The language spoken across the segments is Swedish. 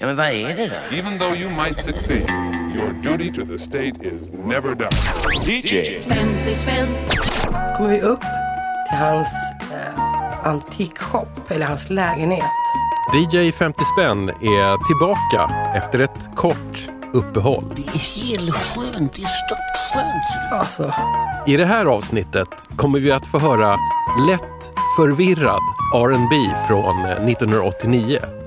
Ja, men vad är det då? Even though you might succeed, your duty to the state is never done. DJ. 50 spänn. kommer vi upp till hans eh, antikshop, eller hans lägenhet. DJ 50 spänn är tillbaka efter ett kort uppehåll. Det är helt skönt. Det är störtskönt. Alltså, I det här avsnittet kommer vi att få höra lätt förvirrad R&B från eh, 1989.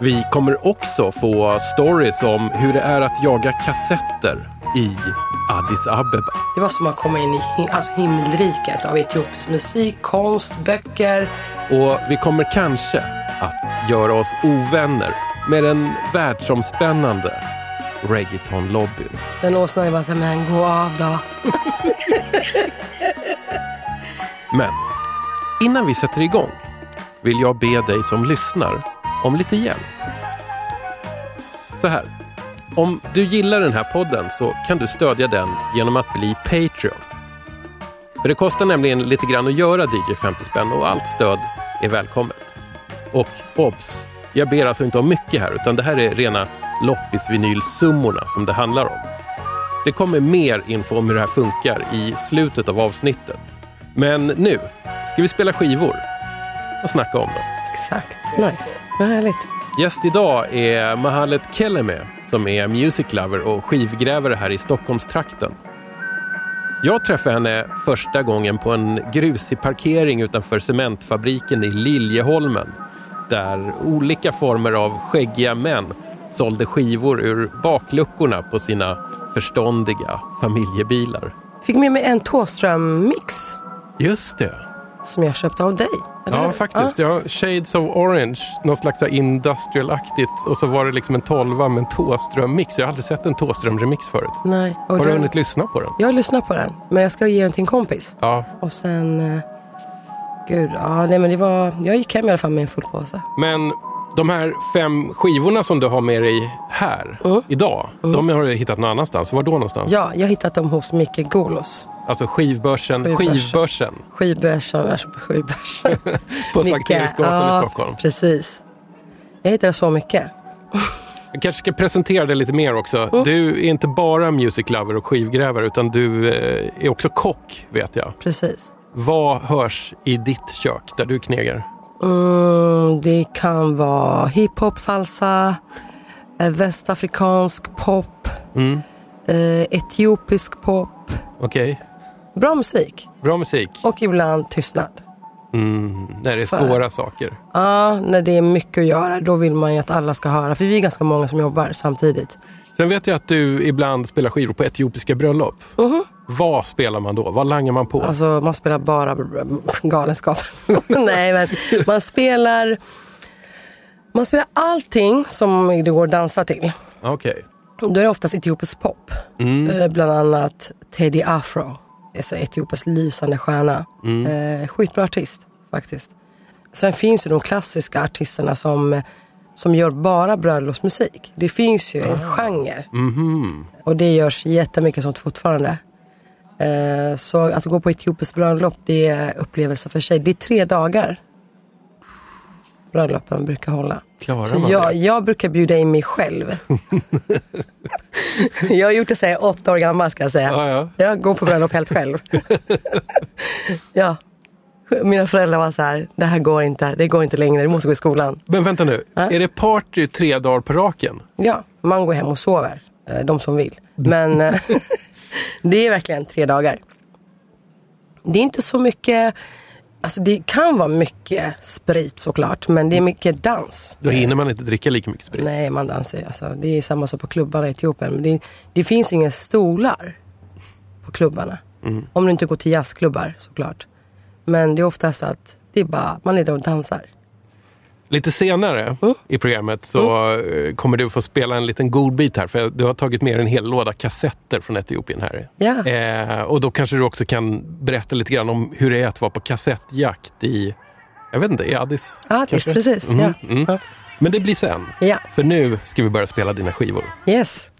Vi kommer också få stories om hur det är att jaga kassetter i Addis Abeba. det var som att komma in i alltså himmelriket av etiopisk musik, konst, böcker. Och vi kommer kanske att göra oss ovänner med den världsomspännande reggaeton-lobbyn. Den åsnan är bara såhär, men gå av då. Men innan vi sätter igång vill jag be dig som lyssnar om lite hjälp. Så här. Om du gillar den här podden så kan du stödja den genom att bli Patreon. För det kostar nämligen lite grann att göra DJ 50 spänn och allt stöd är välkommet. Och obs! Jag ber alltså inte om mycket här utan det här är rena loppisvinylsummorna som det handlar om. Det kommer mer info om hur det här funkar i slutet av avsnittet. Men nu ska vi spela skivor och snacka om dem. Exakt. Nice. Vad härligt. Gäst idag är Mahalet Keleme som är music lover och skivgrävare här i Stockholmstrakten. Jag träffade henne första gången på en grusig parkering utanför cementfabriken i Liljeholmen där olika former av skäggiga män sålde skivor ur bakluckorna på sina förståndiga familjebilar. Fick med mig en Thåström-mix Just det. Som jag köpte av dig. eller Ja, faktiskt. Ja. Shades of Orange, något slags industrial-aktigt. Och så var det liksom en tolva med en Thåström-mix. Jag har aldrig sett en Thåström-remix förut. Nej. Har du den- hunnit lyssna på den? Jag har lyssnat på den, men jag ska ge den till en kompis. Ja. Och sen... eh, Gud, ja, nej, men det var... Jag gick hem i alla fall med en full påse. Men de här fem skivorna som du har med dig här Mm. idag, de har du hittat någon annanstans. Var då någonstans? Ja, jag har hittat dem hos Micke Golos. Alltså skivbörsen, Skivbörsen. skivbörsen Skivbörsen, skivbörsen. på Sankt Eriksgatan ja, i Stockholm. precis. Jag hittade så mycket. Jag kanske ska presentera dig lite mer också. Mm. Du är inte bara music lover och skivgrävare utan du eh, är också kock, vet jag. Precis. Vad hörs i ditt kök där du knegar? Mm, det kan vara hiphop, salsa, eh, västafrikansk pop, Mm. eh, etiopisk pop. Okej, Bra musik. bra musik. Och ibland tystnad. Mm. När det är För- svåra saker. Ja, när det är mycket att göra, då vill man ju att alla ska höra. För vi är ganska många som jobbar samtidigt. Sen vet jag att du ibland spelar skivor på etiopiska bröllop. Vad spelar man då? Vad langar man på? Alltså man spelar bara galenskap. Nej, men man spelar, man spelar allting som det går att dansa till. Okej. Då är det oftast etiopisk pop. Eh, Bland annat Teddy Afro. Alltså lysande stjärna. Eh, skitbra artist faktiskt. Sen finns ju de klassiska artisterna som, som gör bara bröllopsmusik. Det finns ju en genre. Och det görs jättemycket sånt fortfarande. Eh, så att gå på etiopiskt bröllop, det är upplevelse för sig. Det är tre dagar bröllopen brukar hålla. Klarar Så man jag, det? jag brukar bjuda in mig själv. jag har gjort det så här åtta år gammal ska jag säga. Ja, ja. Jag går på bröllop helt själv. ja. Mina föräldrar var så här, det här går inte, det går inte längre, du måste gå i skolan. Men vänta nu, är det party tre dagar på raken? Ja, man går hem och sover, eh, de som vill. Men eh, det är verkligen tre dagar. Det är inte så mycket, alltså det kan vara mycket sprit såklart, men det är mycket dans. Då hinner man inte dricka lika mycket sprit. Nej, man dansar ju. Alltså, det är samma som på klubbarna i Etiopien. Men det, det finns inga stolar på klubbarna. Om du inte går till jazzklubbar såklart. Men det är oftast att det är bara, man är där och dansar. Lite senare Mm. i programmet så eh, kommer du få spela en liten godbit här. För du har tagit med en hel låda kassetter från Etiopien här. Ja. Eh, och då kanske du också kan berätta lite grann om hur det är att vara på kassettjakt i, jag vet inte, i Addis? Addis, kanske? precis. Mm, Ja. mm. Ja. Men det blir sen. Ja. För nu ska vi börja spela dina skivor. Yes.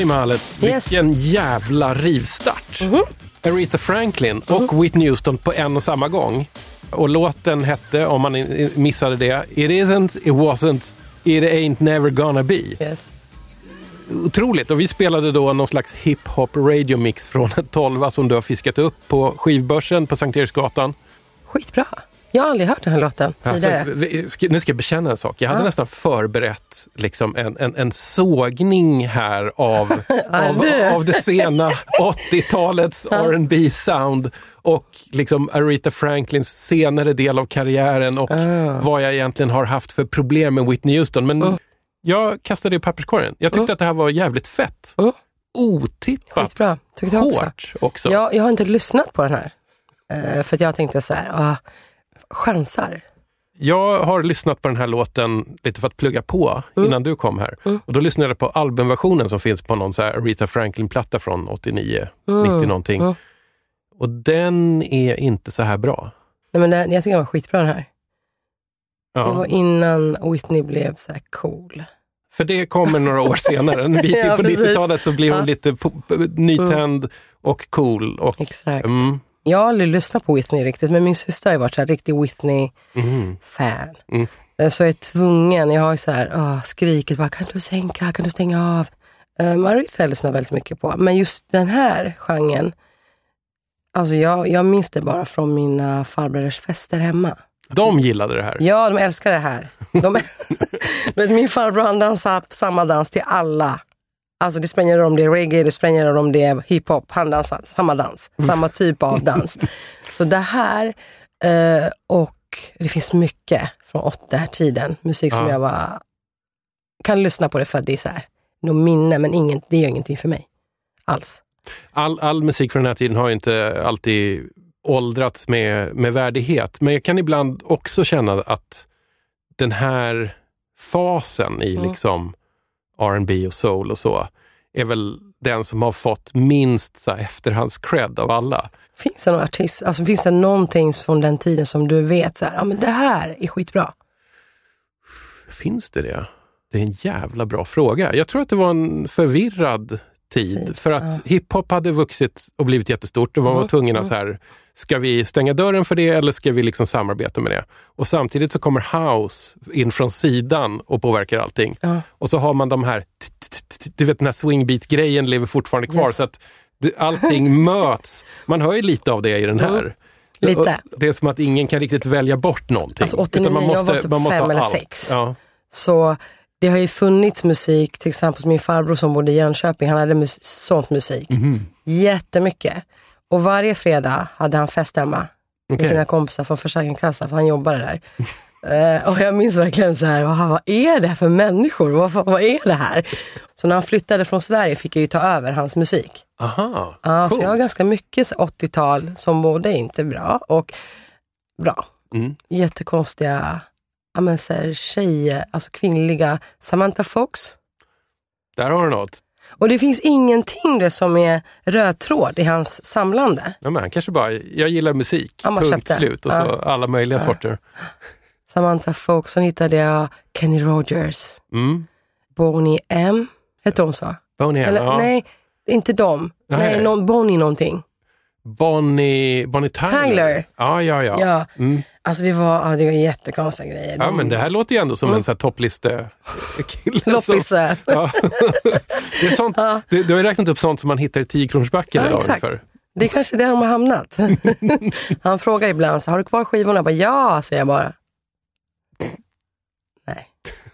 Okej Mahalet, Yes. vilken jävla rivstart. Aretha Franklin och Whitney Houston på en och samma gång. Och låten hette, om man missade det, It isn't, it wasn't, it ain't never gonna be. Yes. Otroligt. Och vi spelade då någon slags hip-hop radio mix från ett tolva som du har fiskat upp på skivbörsen på Sankt Eriksgatan. Skitbra. Jag har aldrig hört den här låten Alltså, tidigare. vi- ska- nu ska jag bekänna en sak. Jag hade Ja. nästan förberett liksom en, en, en sågning här av, av, av det sena 80-talets rb sound och liksom Aretha Franklins senare del av karriären och Ah. vad jag egentligen har haft för problem med Whitney Houston. Men jag kastade det i papperskorgen. Jag tyckte att det här var jävligt fett. Mm. Otippat Skitbra. Tyckte jag också. hårt också. Jag, jag har inte lyssnat på den här. Eh, för att jag tänkte så här, ah, chansar. Jag har lyssnat på den här låten lite för att plugga på Mm. innan du kom här. Och då lyssnade jag på albumversionen som finns på någon så här Aretha Franklin-platta från 89, Mm. 90 någonting. Mm. Och den är inte så här bra. Nej, men den, jag tycker den var skitbra den här. Det Ja. var innan Whitney blev så här cool. För det kommer några år senare. En bit Ja, på precis. 90-talet så blir hon Ja. lite p- nytänd och cool. Och, Exakt. mm, Jag har aldrig lyssnat på Whitney riktigt, men min syster har varit så här riktig Whitney-fan. Mm. Eh, Så jag är tvungen, jag har så här, åh, skrikit bara, kan du sänka, kan du stänga av? Uh, Maritha lyssnar väldigt mycket på, men just den här genren, alltså jag, jag minns det bara från mina farbröders fester hemma. de gillade det här. Ja, de älskar det här. De, min farbror han dansar samma dans till alla. Alltså det spelar ingen roll om det är reggae, det spelar ingen roll om det är hiphop. Han dansar samma dans, samma typ av dans. Så det här eh, och det finns mycket från den här tiden. Musik som Ja. jag bara kan lyssna på det för att det är så här, något minne, men inget, det gör ingenting för mig. Alls. All, all musik från den här tiden har inte alltid åldrats med, med värdighet. Men jag kan ibland också känna att den här fasen i Mm. liksom R&B och soul och så är väl den som har fått minst så här, efterhands-cred av alla. Finns det någon artist, alltså finns det någonting från den tiden som du vet, så här, ja men det här är skitbra. Finns det det? Det är en jävla bra fråga. Jag tror att det var en förvirrad tid. För att hiphop hade vuxit och blivit jättestort och man var tvungen att så här, ska vi stänga dörren för det eller ska vi liksom samarbeta med det? Och samtidigt så kommer house in från sidan och påverkar allting. Ja. Och så har man de här, du vet den här swingbeat-grejen lever fortfarande kvar. Yes. Så att allting möts. Man hör ju lite av det i den här. Lite. Det är som att ingen kan riktigt välja bort någonting. Alltså 89, Utan man jag måste, var typ man måste fem eller allt. sex. Ja. Så det har ju funnits musik, till exempel min farbror som bodde i Jönköping, han hade mus- sånt musik. Mhm. Jättemycket. Och varje fredag hade han fest hemma med sina kompisar från Försäkringskassan, för han jobbade där. Eh, och jag minns verkligen så här, vad, vad är det här för människor? Vad, fan- vad är det här? Så när han flyttade från Sverige fick jag ju ta över hans musik. Aha, Så cool. jag har ganska mycket så 80-tal som både inte bra och bra. Mm. Jättekonstiga ja, men så här, tjejer, alltså kvinnliga. Samantha Fox. Där har du något. Och det finns ingenting det som är röd tråd i hans samlande. Ja, men han kanske bara, jag gillar musik, Han bara punkt köpte. slut. Och så Ja. alla möjliga sorter. Samantha Fox, sen hittade jag Kenny Rogers, Mm. Boney M. Hette hon så? Bonnie M, Eller ja. nej, inte dem. Nej. Nej, någon, Bonnie någonting. Bonnie, Bonnie Tyler. Tyler. Ja, ja, ja. Ja. Mm. Alltså det var, ja, det var jättekonstiga grejer. Ja, men det här låter ju ändå som en sån här toppliste-kille. som- Loppis. Ja. det är sånt, du, du har ju räknat upp sånt som man hittar i 10-kronorsbacken Ja, idag exakt. ungefär. Det är kanske där de har hamnat. Han frågar ibland, så, har du kvar skivorna? Jag bara, ja, säger jag bara.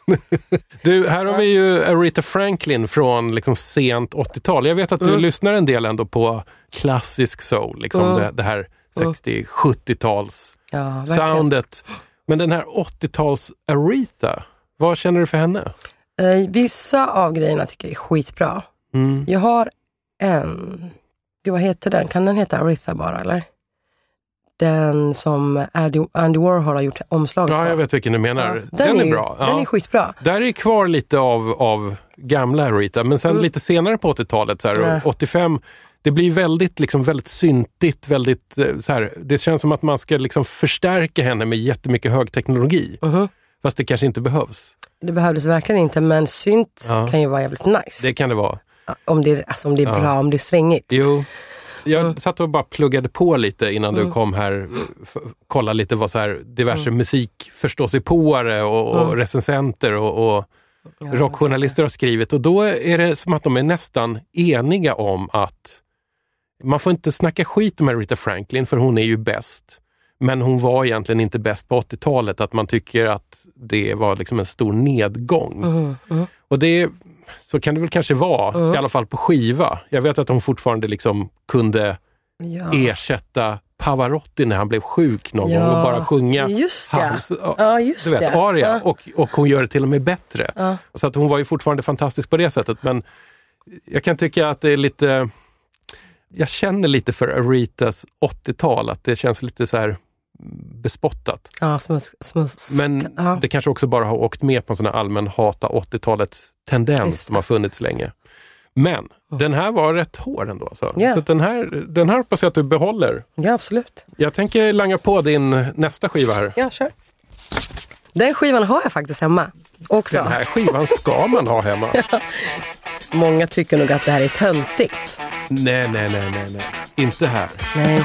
Du, här har vi ju Aretha Franklin från liksom sent 80-tal. Jag vet att du lyssnar en del ändå på klassisk soul, liksom Mm. det, det här 60-70-tals Ja, verkligen. soundet. Men den här 80-tals Aretha, vad känner du för henne? Eh, vissa av grejerna tycker jag är skitbra. Mm. Jag har en, gud vad heter den? Kan den heta Aretha bara eller? Den som Andy, Warhol har gjort omslaget Ja, jag vet vilken du menar. Ja, den, är, ju- bra. Den ja. är skitbra. Där är kvar lite av, av gamla Aretha, men sen lite senare på 80-talet, så här, Mm. Ja. 85, det blir väldigt, liksom, väldigt syntigt. Väldigt, eh, så här, det känns som att man ska liksom förstärka henne med jättemycket högteknologi. Mhm. Fast det kanske inte behövs. Det behövdes verkligen inte, men synt Ja. kan ju vara jävligt nice. Det kan det vara. Om, det, alltså, om det är bra, om det är svängigt. Jo. Jag Mm. satt och bara pluggade på lite innan du kom här. Kolla lite vad så här diverse Mm. musikförståsigpåare och, och recensenter och, och rockjournalister har skrivit. Och då är det som att de är nästan eniga om att man får inte snacka skit om Aretha Franklin för hon är ju bäst. Men hon var egentligen inte bäst på 80-talet. Att man tycker att det var liksom en stor nedgång. Mm, Och det, så kan det väl kanske vara, i alla fall på skiva. Jag vet att hon fortfarande liksom kunde Ja. ersätta Pavarotti när han blev sjuk någon Ja, gång och bara sjunga just det. hans Ja, just du vet, det. aria. Ja. Och, och hon gör det till och med bättre. Ja. Så att hon var ju fortfarande fantastisk på det sättet. Men jag kan tycka att det är lite... Jag känner lite för Aretas 80-tal, att det känns lite så här bespottat. Ja, smuts, smuts. Men ja. det kanske också bara har åkt med på en sån här allmän hata 80-talets tendens som har funnits länge. Men den här var rätt hård ändå. Alltså. Ja. Så den, här, den här hoppas jag att du behåller. ja, absolut. Jag tänker langa på din nästa skiva här. Ja, kör. Den skivan har jag faktiskt hemma också. Den här skivan ska man ha hemma. Många tycker nog att det här är töntigt. Nej, nej, nej, nej, nej. Inte här. Nej.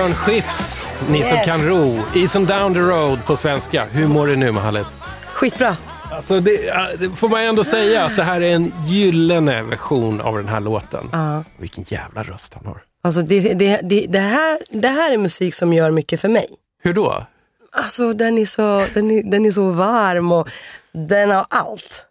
Björn Skifs, Ni som Yes. kan ro. Eason down the road på svenska. Hur mår du nu Mahalet? Skitbra. Alltså det, det får man ändå säga att det här är en gyllene version av den här låten. Ja. Vilken jävla röst han har. Alltså det, det, det, det, här, det här är musik som gör mycket för mig. Hur då? Alltså den är så, den är, den är så varm och den har allt.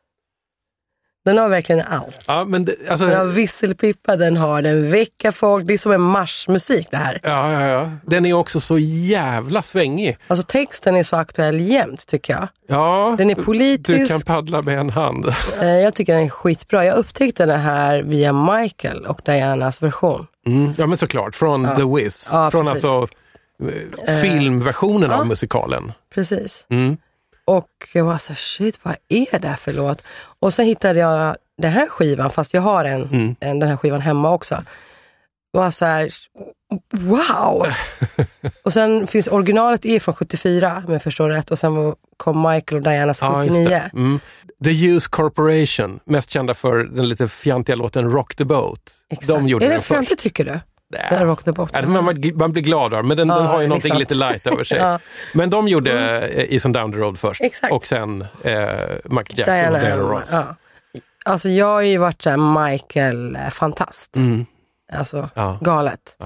Den har verkligen allt. Ja, men det, alltså, Den har visselpipa, den har den väcker folk. Det är som en marschmusik det här. ja, ja, ja. Den är också så jävla svängig. Alltså texten är så aktuell jämt tycker jag. Ja, Den är Du politisk. kan paddla med en hand. Eh, Jag tycker den är skitbra. Jag upptäckte den här via Michael och Dianas version. Mm. Ja, men såklart. Från The Wiz. Ja, Från precis. alltså eh, filmversionen av ja. musikalen. Precis. Mm. Och jag var så här, shit vad är det här för låt? Och sen hittade jag den här skivan, fast jag har en, Mm. en den här skivan hemma också. Var så här, wow! och sen finns originalet är från 74, om jag förstår rätt. Och sen kom Michael och Dianas Ja, just 79. det. Mm. The Use Corporation, mest kända för den lite fjantiga låten Rock the Boat. Exakt. De gjorde är den den fjantig tycker du? The Boat. Ja, man, man- blir glad av men den, Ja, den har ju någonting sant. lite light över sig. Ja. Men de gjorde mm. Is on Down the Road först Exakt. och sen eh, Michael Jackson och Diana Ross. Ja. Alltså jag har ju varit så här Michael-fantast. Mm. Alltså Ja. galet.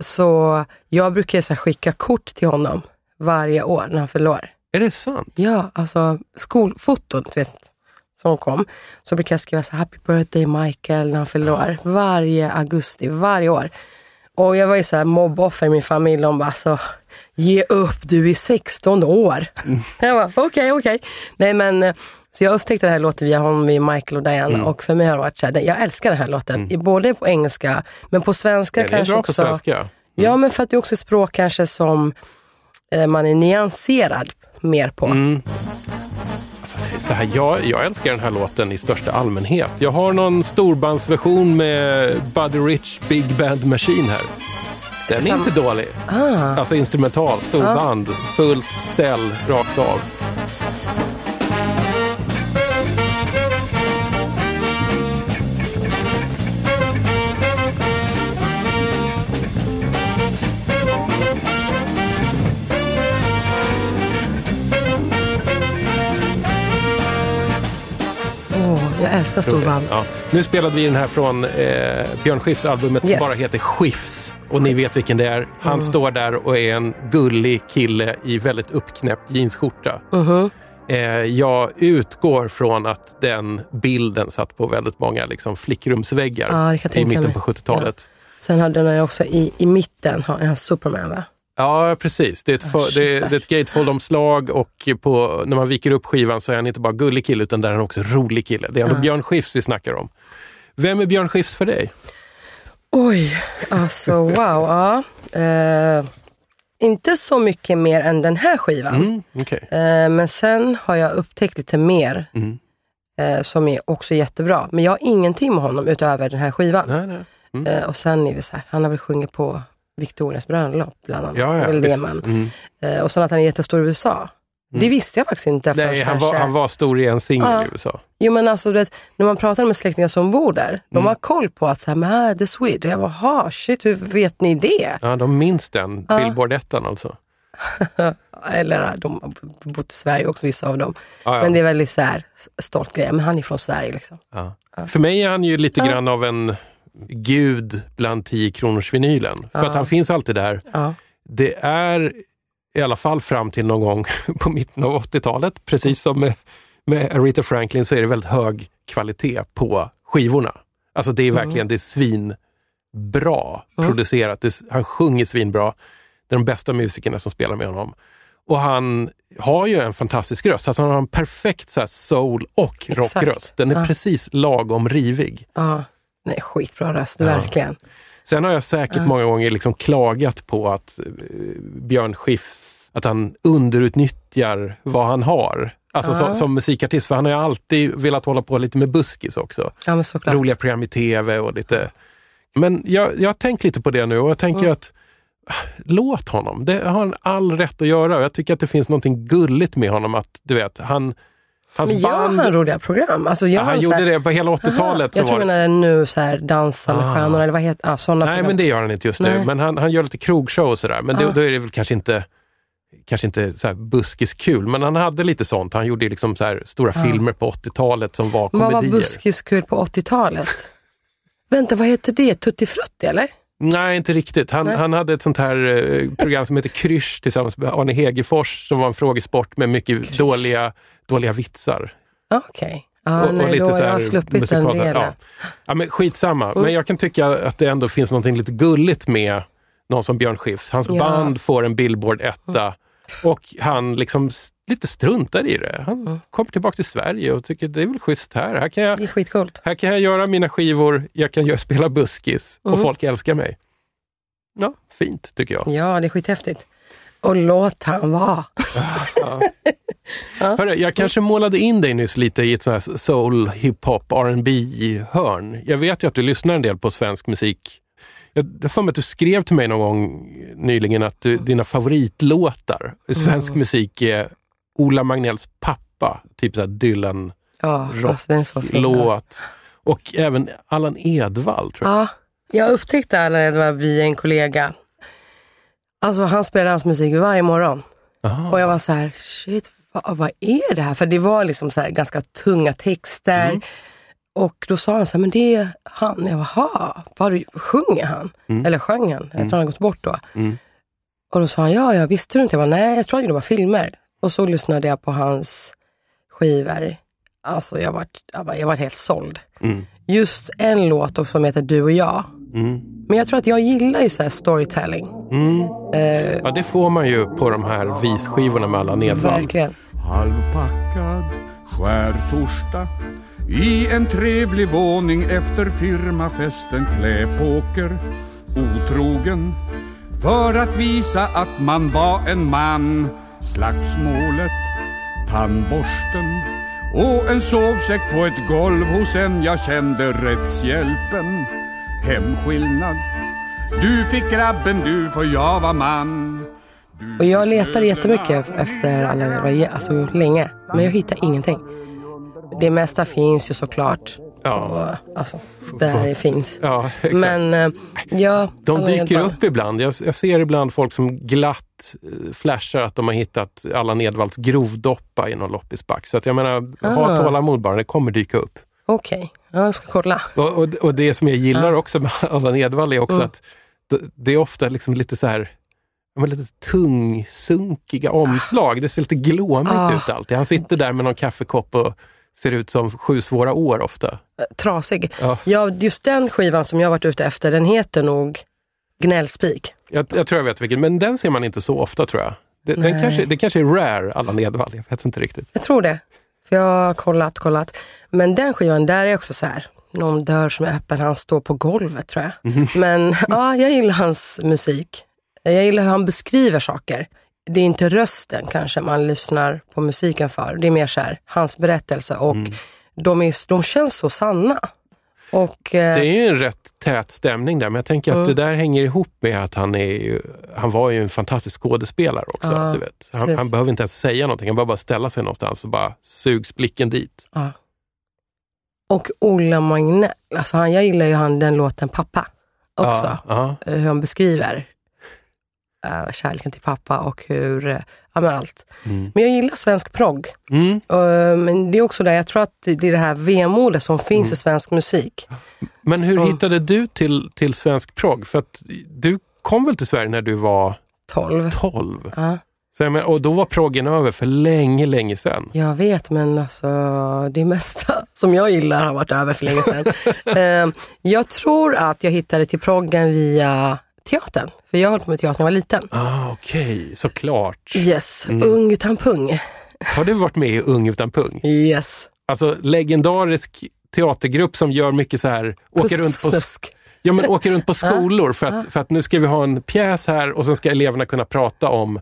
Så jag brukar så skicka kort till honom varje år när han förlorar. Är det sant? Ja, alltså skolfoton du vet, som kom. Så brukar jag skriva så här, happy birthday Michael när han förlorar. Varje augusti, varje år. Och jag var ju så här mobboffer i min familj. De bara, alltså, ge upp, du är 16 år. jag bara, okej, okej. Nej men, eh, så jag upptäckte den här låten via honom, via Michael och Diana. Och för mig har det varit så här, jag älskar den här låten. I- Både på engelska, men på svenska Ja, det är kanske bra också. på svenska. Ja, men för att det är också språk kanske som eh, man är nyanserad mer på. Alltså, så här, jag, jag älskar den här låten i största allmänhet. Jag har någon storbandsversion med Buddy Rich Big Band Machine här. Den är Sam- inte dålig. Ah. Alltså instrumental, storband, fullt ställ, rakt av. älskar storband. Ja. Nu spelade vi den här från eh, Björn Skifs albumet Yes. som bara heter Skifs. Och ni vet vilken det är. Han står där och är en gullig kille i väldigt uppknäppt jeansskjorta. Mhm. Eh, jag utgår från att den bilden satt på väldigt många liksom, flickrumsväggar Ja, jag i mitten på 70-talet. Sen hade den också i, i mitten en Superman va? Ja, precis. Det är ett, Ah, det, är- det är ett gatefold-omslag och på, när man viker upp skivan så är han inte bara gullig kille utan där är han också rolig kille. Det är ändå Björn Skifs vi snackar om. Vem är Björn Skifs för dig? Oj, alltså wow. Ja. Eh, inte så mycket mer än den här skivan. Mm, okej. Eh, men sen har jag upptäckt lite mer Mm. eh, som är också jättebra. Men jag har ingenting med honom utöver den här skivan. Nej, nej. Mm. Och sen är det så här, han har väl sjungit på Victorias bröllop bland annat. Ja, det ja, är väl det visst. man. Mm. Eh, och sen att han är jättestor i USA. Det visste jag faktiskt inte Nej, han var, han var stor i en singel Ja. i USA. Jo men alltså vet, när man pratar med släktingar som bor där, de Mm. har koll på att så här, men här, the Swede. Jag bara, shit, hur vet ni det? Ja, de minns den, Ja. Billboard-ettan alltså. Eller de har bott i Sverige också, vissa av dem. Ja. Men det är väldigt så här, stolt grej, men han är från Sverige liksom. För mig är han ju lite grann av en gud bland 10 kronors vinylen. För att han finns alltid där. Ja. Det är i alla fall fram till någon gång på mitten av 80-talet, precis som med, med Aretha Franklin, så är det väldigt hög kvalitet på skivorna. Alltså det är verkligen, det är svinbra producerat. Det, han sjunger svinbra. Det är de bästa musikerna som spelar med honom. Och han har ju en fantastisk röst. Alltså han har en perfekt så soul och rockröst. Den är Ja. precis lagom rivig. Ja. Nej, skitbra röst, Ja. verkligen. Sen har jag säkert många gånger liksom klagat på att eh, Björn Skifs, att han underutnyttjar vad han har. Alltså som, som musikartist, för han har ju alltid velat hålla på lite med buskis också. Ja. Roliga program i tv och lite... Men jag, jag har tänkt lite på det nu och jag tänker att ah, låt honom. Det har han all rätt att göra. Och jag tycker att det finns någonting gulligt med honom. att du vet, han Hans Men gör band, han roliga program? Alltså, ja, han så gjorde här- det på hela 80-talet. Aha, så Jag tror det- menade nu så här Dansa med Ah. stjärnorna eller vad heter ah, sådana Nej, program. men det gör han inte just nu. Nej. Men han, han gör lite krogshow och sådär. Men då, Ah. då är det väl kanske inte kanske inte så här buskiskul, men han hade lite sånt. Han gjorde liksom så stora filmer på 80-talet som var Ah. Vad var komedier. buskiskul på 80-talet? Vänta, vad heter det? Tutti Frutti eller? Nej, inte riktigt. Han, Nej. han hade ett sånt här eh, program som heter Krysch tillsammans med Arne Hegerfors som var en frågesport med mycket dåliga, dåliga vitsar. Ah, Okej. Ah, nej, då så jag här sluppit den delen. Ja. ja, men skitsamma. Men jag kan tycka att det ändå finns något lite gulligt med någon som Björn Skifs. Hans Ja. Mm. band får en Billboard-etta och han liksom lite struntar i det. Han Mm. kommer tillbaka till Sverige och tycker det är väl schysst här. Här kan jag, Det är skitcoolt. här kan jag göra mina skivor, jag kan göra, spela buskis och Mm. folk älskar mig. Ja, fint tycker jag. Ja, det är skithäftigt. Och låt han vara. Hörru, jag kanske målade in dig nyss lite i ett sånt här soul, hiphop, rb hörn Jag vet ju att du lyssnar en del på svensk musik. Jag har för mig att du skrev till mig någon gång nyligen att du, dina favoritlåtar i svensk musik är Ola Magnells pappa, typ så här Dylan Ja, Rock, alltså, så låt. Och även Allan Edwall tror jag. Ja, jag upptäckte alla det var via en kollega. Alltså han spelade hans musik varje morgon. Aha. Och jag var så här, shit, vad, vad är det här? För det var liksom så ganska tunga texter. Mm. Och då sa han så här, men det är han. Jag bara, "Ha, vad sjunger han? Eller sjöng han? Jag tror han har gått bort då. Mm. Och då sa han, ja, ja, visste du inte? Jag bara, nej, jag tror det var filmer. Och så lyssnade jag på hans skivor. Alltså jag var, jag var, jag var helt såld. Mm. Just en låt också som heter Du och jag. Mm. Men jag tror att jag gillar ju så här storytelling. Mm. Eh, Ja, det får man ju på de här visskivorna med Allan Edwall. verkligen. Halvpackad skärtorsdag i en trevlig våning efter firmafesten kläpåker otrogen för att visa att man var en man slagsmålet tandborsten och en sovsäck på ett golv hos en jag kände rättshjälpen hemskillnad du fick grabben du för jag var man Du Och jag letade jättemycket efter alla alltså länge. Men jag hittade ingenting. Det mesta finns ju såklart. Ja. Och, alltså, där det finns. Ja. Men eh, ja. De dyker upp ibland. Jag, jag ser ibland folk som glatt eh, flashar att de har hittat Allan Edwalls grovdoppa i någon loppisback. Så att jag menar, ha Ah. tålamod bara, det kommer dyka upp. Okej, ja, jag ska kolla. Och, och, och det som jag gillar också med Allan Edwall är också Mm. att det, det är ofta liksom lite så här ja, men lite tungsunkiga omslag. Det ser lite glåmigt Ah. ut alltid. Han sitter där med någon kaffekopp och ser ut som sju svåra år ofta. Eh, Trasig. Ja. Ja, just den skivan som jag varit ute efter, den heter nog Gnällspik. Jag, jag tror jag vet vilken, men den ser man inte så ofta tror jag. Det, den Nej. kanske, det kanske är rare, Allan Edwall. Jag vet inte riktigt. Jag tror det. För jag har kollat, kollat. Men den skivan, där är också så här. Någon dörr som är öppen, han står på golvet tror jag. Mhm. Men ja, jag gillar hans musik. Jag gillar hur han beskriver saker. Det är inte rösten kanske man lyssnar på musiken för. Det är mer så här, hans berättelse och Mm. de, är, de känns så sanna. Och, eh, Det är ju en rätt tät stämning där, men jag tänker att Mm. det där hänger ihop med att han, är ju, han var ju en fantastisk skådespelare också. Ja, du vet. Han, han behöver inte ens säga någonting, han behöver bara ställa sig någonstans och bara sugs blicken dit. ja. och Ola Magnell, alltså han, jag gillar ju han, den låten Pappa också. Ja, eh, hur han beskriver eh, kärleken till pappa och hur, eh, ja men allt. Mm. Men jag gillar svensk progg. Mm. Eh, men det är också där, jag tror att det det är det här vemodet som finns i svensk musik. Men hur Så- hittade du till, till svensk progg? För att du kom väl till Sverige när du var 12. 12? Ja, Så jag menar, och då var proggen över för länge, länge sedan. jag vet, men alltså det mesta som jag gillar har varit över för länge sedan. Eh, jag tror att jag hittade till proggen via teatern. För jag höll på med teater när jag var liten. Ah, Okej, såklart. Yes, Mm. Ung utan pung. Har du varit med i Ung utan pung? Yes. Alltså legendarisk teatergrupp som gör mycket så här, åker runt på, Snusk. ja, men åker runt på skolor för att, för att nu ska vi ha en pjäs här och sen ska eleverna kunna prata om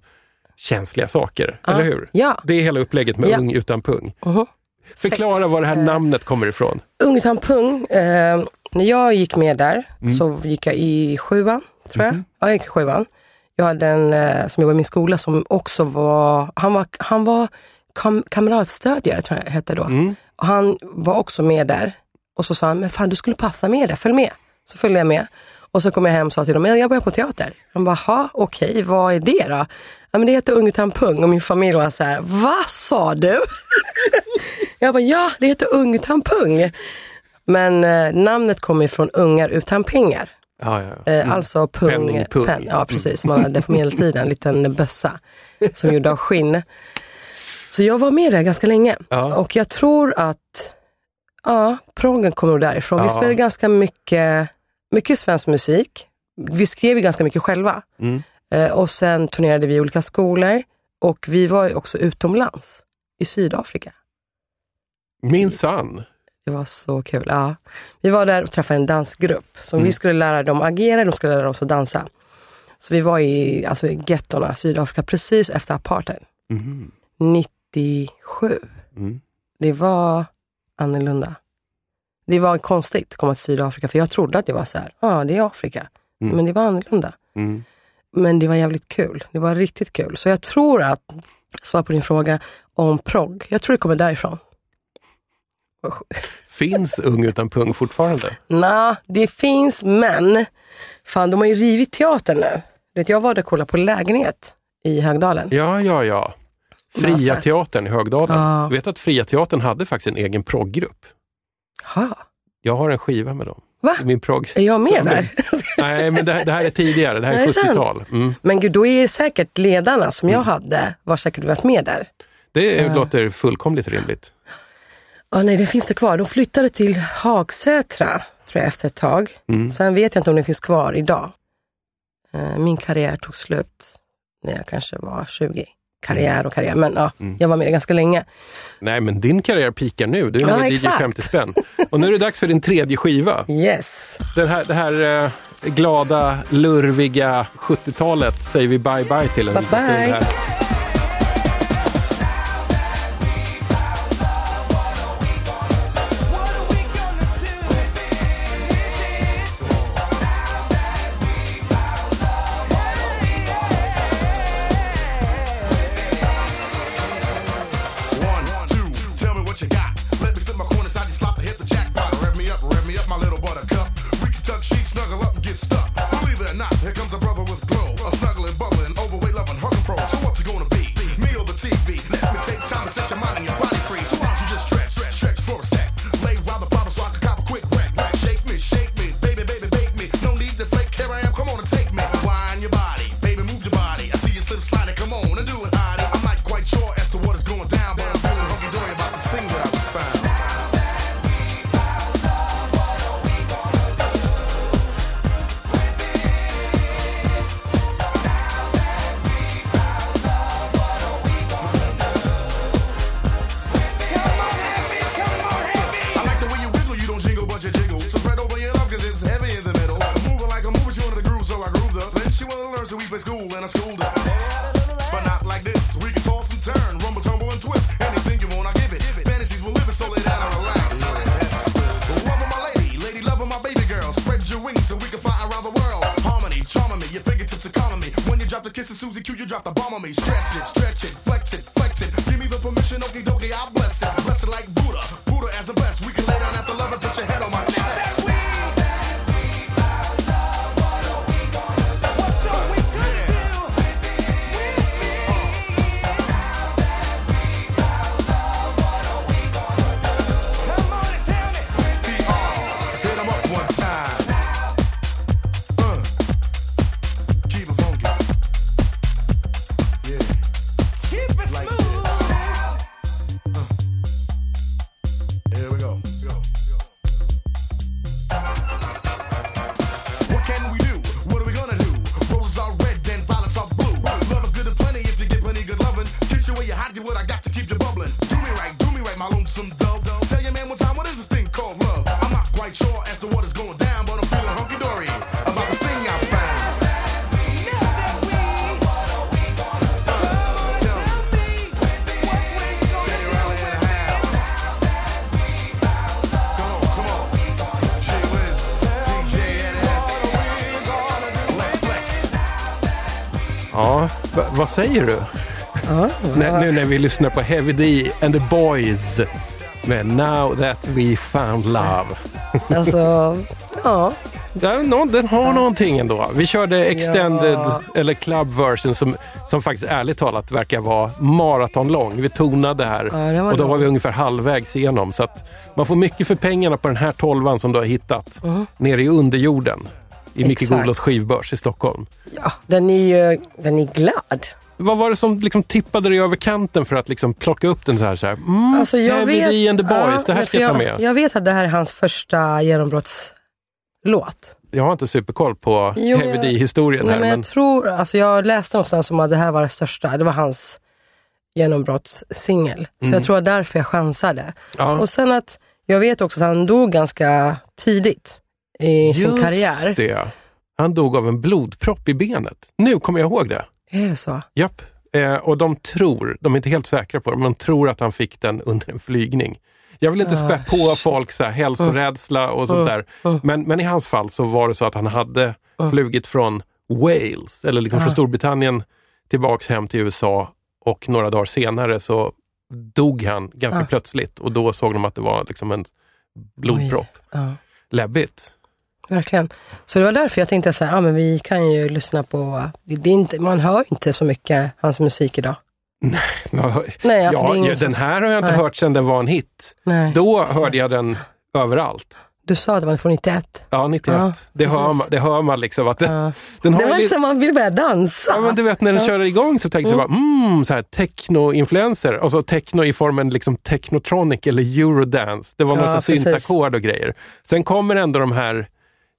känsliga saker, eller hur? Ja. Det är hela upplägget med Ja. Ung utan pung. Mhm. Förklara Sex, var det här eh, namnet kommer ifrån. Ung utan pung. Eh, när jag gick med där Mm. så gick jag i sjuan, tror jag. Mhm. Ja, jag gick i sjuan. Jag hade en eh, som jobbade i min skola som också var, han var, han var kam, kamratstödjare, tror jag hette då. Och han var också med där. Och så sa han, men fan du skulle passa med där, följ med. Så följde jag med. Och så kom jag hem och sa till dem, "Men jag börjar på teater. De bara, "Ha, okej, vad är det då? Ja, men det heter Ung utan pung och min familj var så här, vad sa du? jag bara, ja det heter Ung utan pung. Men eh, namnet kommer från Ungar utan pengar. Ja, ja, ja. Eh, Alltså pung, Penningpung. pen, ja precis, man hade på medeltiden en liten bössa som gjorde av skinn. Så jag var med där ganska länge och jag tror att ja, proggen kommer nog därifrån. Vi spelade ganska mycket, mycket svensk musik. Vi skrev ju ganska mycket själva Mm. Eh, och sen turnerade vi i olika skolor och vi var ju också utomlands i Sydafrika. Minsann. Det var så kul. Ja. Vi var där och träffade en dansgrupp som vi skulle lära dem agera, de skulle lära oss att dansa. Så vi var i, alltså, i gettorna, Sydafrika, precis efter apartheid. 97. Mm. Det var annorlunda. Det var konstigt att komma till Sydafrika, för jag trodde att det var så här, ja det är Afrika. Mm. Men det var annorlunda. Mm. Men det var jävligt kul. Det var riktigt kul. Så jag tror att, svar på din fråga om progg, jag tror det kommer därifrån. Finns Ung utan pung fortfarande? Nej, det finns men fan de har ju rivit teatern nu. Vet, jag var där och kollade på lägenhet i Högdalen. Ja, ja, ja. Fria teatern i Högdalen. Ja. Du vet att Fria teatern hade faktiskt en egen proggrupp. Ha, Jag har en skiva med dem. Va? Min progg. är jag med samling. där? Nej, men det, här- det här är tidigare. Det här är Är det sant? 70-tal. Mm. men gud, då är det säkert ledarna som jag hade, var säkert varit med där. Det låter fullkomligt rimligt. Ja, nej, det finns det kvar. De flyttade till Hagsätra, tror jag, efter ett tag. Mm. Sen vet jag inte om det finns kvar idag. Eh, Min karriär tog slut när jag kanske var 20. Karriär och karriär, men ja, Mm. jag var med ganska länge. Nej, men din karriär pikar nu. Du är Ja, med i DJ exakt. 50 spänn. Och nu är det dags för din tredje skiva. Yes. Den här, det här eh, glada, lurviga 70-talet säger vi bye-bye till en Bye bye. Vad säger du? När, nu när vi lyssnar på Heavy D and the Boys med Now That We Found Love. Alltså, ja. Den, den har någonting ändå. Vi körde extended Ja. eller club version som, som faktiskt ärligt talat verkar vara maratonlång. Vi tonade här Ja, var och då var lång. vi ungefär halvvägs igenom. Så att man får mycket för pengarna på den här tolvan som du har hittat nere i underjorden i Micke. Golos skivbörs i Stockholm. ja, den är ju den är glad. Vad var det som liksom tippade dig över kanten för att liksom plocka upp den så här? Så här mm, Alltså, jag vet, D and the Boys, Ja, det här ska för jag ta med. Jag vet att det här är hans första genombrottslåt. Jag har inte superkoll på Jo, Heavy jag- D-historien men Men, jag tror, alltså jag läste någonstans om att det här var det största, det var hans genombrottssingel. Så jag tror att därför jag chansade. Mm. ja. Och sen att, jag vet också att han dog ganska tidigt i sin Just karriär. det. Han dog av en blodpropp i benet. Nu kommer jag ihåg det. Är det så? Japp. Eh, och de tror, de är inte helt säkra på det, men de tror att han fick den under en flygning. Jag vill inte spä på folk så här, hälsorädsla och sånt där. Men, men i hans fall så var det så att han hade flugit från Wales, eller liksom från Storbritannien tillbaks hem till USA och några dagar senare så dog han ganska plötsligt och då såg de att det var liksom en blodpropp. Läbbigt. Verkligen. Så det var därför jag tänkte så här, ja, men vi kan ju lyssna på, det, inte, man hör inte så mycket hans musik idag. Ja, Nej, alltså, ja, ingen den här har jag inte Nej. hört sedan den var en hit. Nej. Då Så- hörde jag den överallt. Du sa att det var från 91. Ja, 91. Ja, det, hör man, det hör man liksom. Att den, Ja. den har Det var lite- som man vill börja dansa. Ja, men du vet när den körde igång så tänkte jag bara, mm, så här techno-influencer. Och så techno i formen liksom technotronic eller eurodance. Det var Ja, massa syntackord och grejer. Sen kommer ändå de här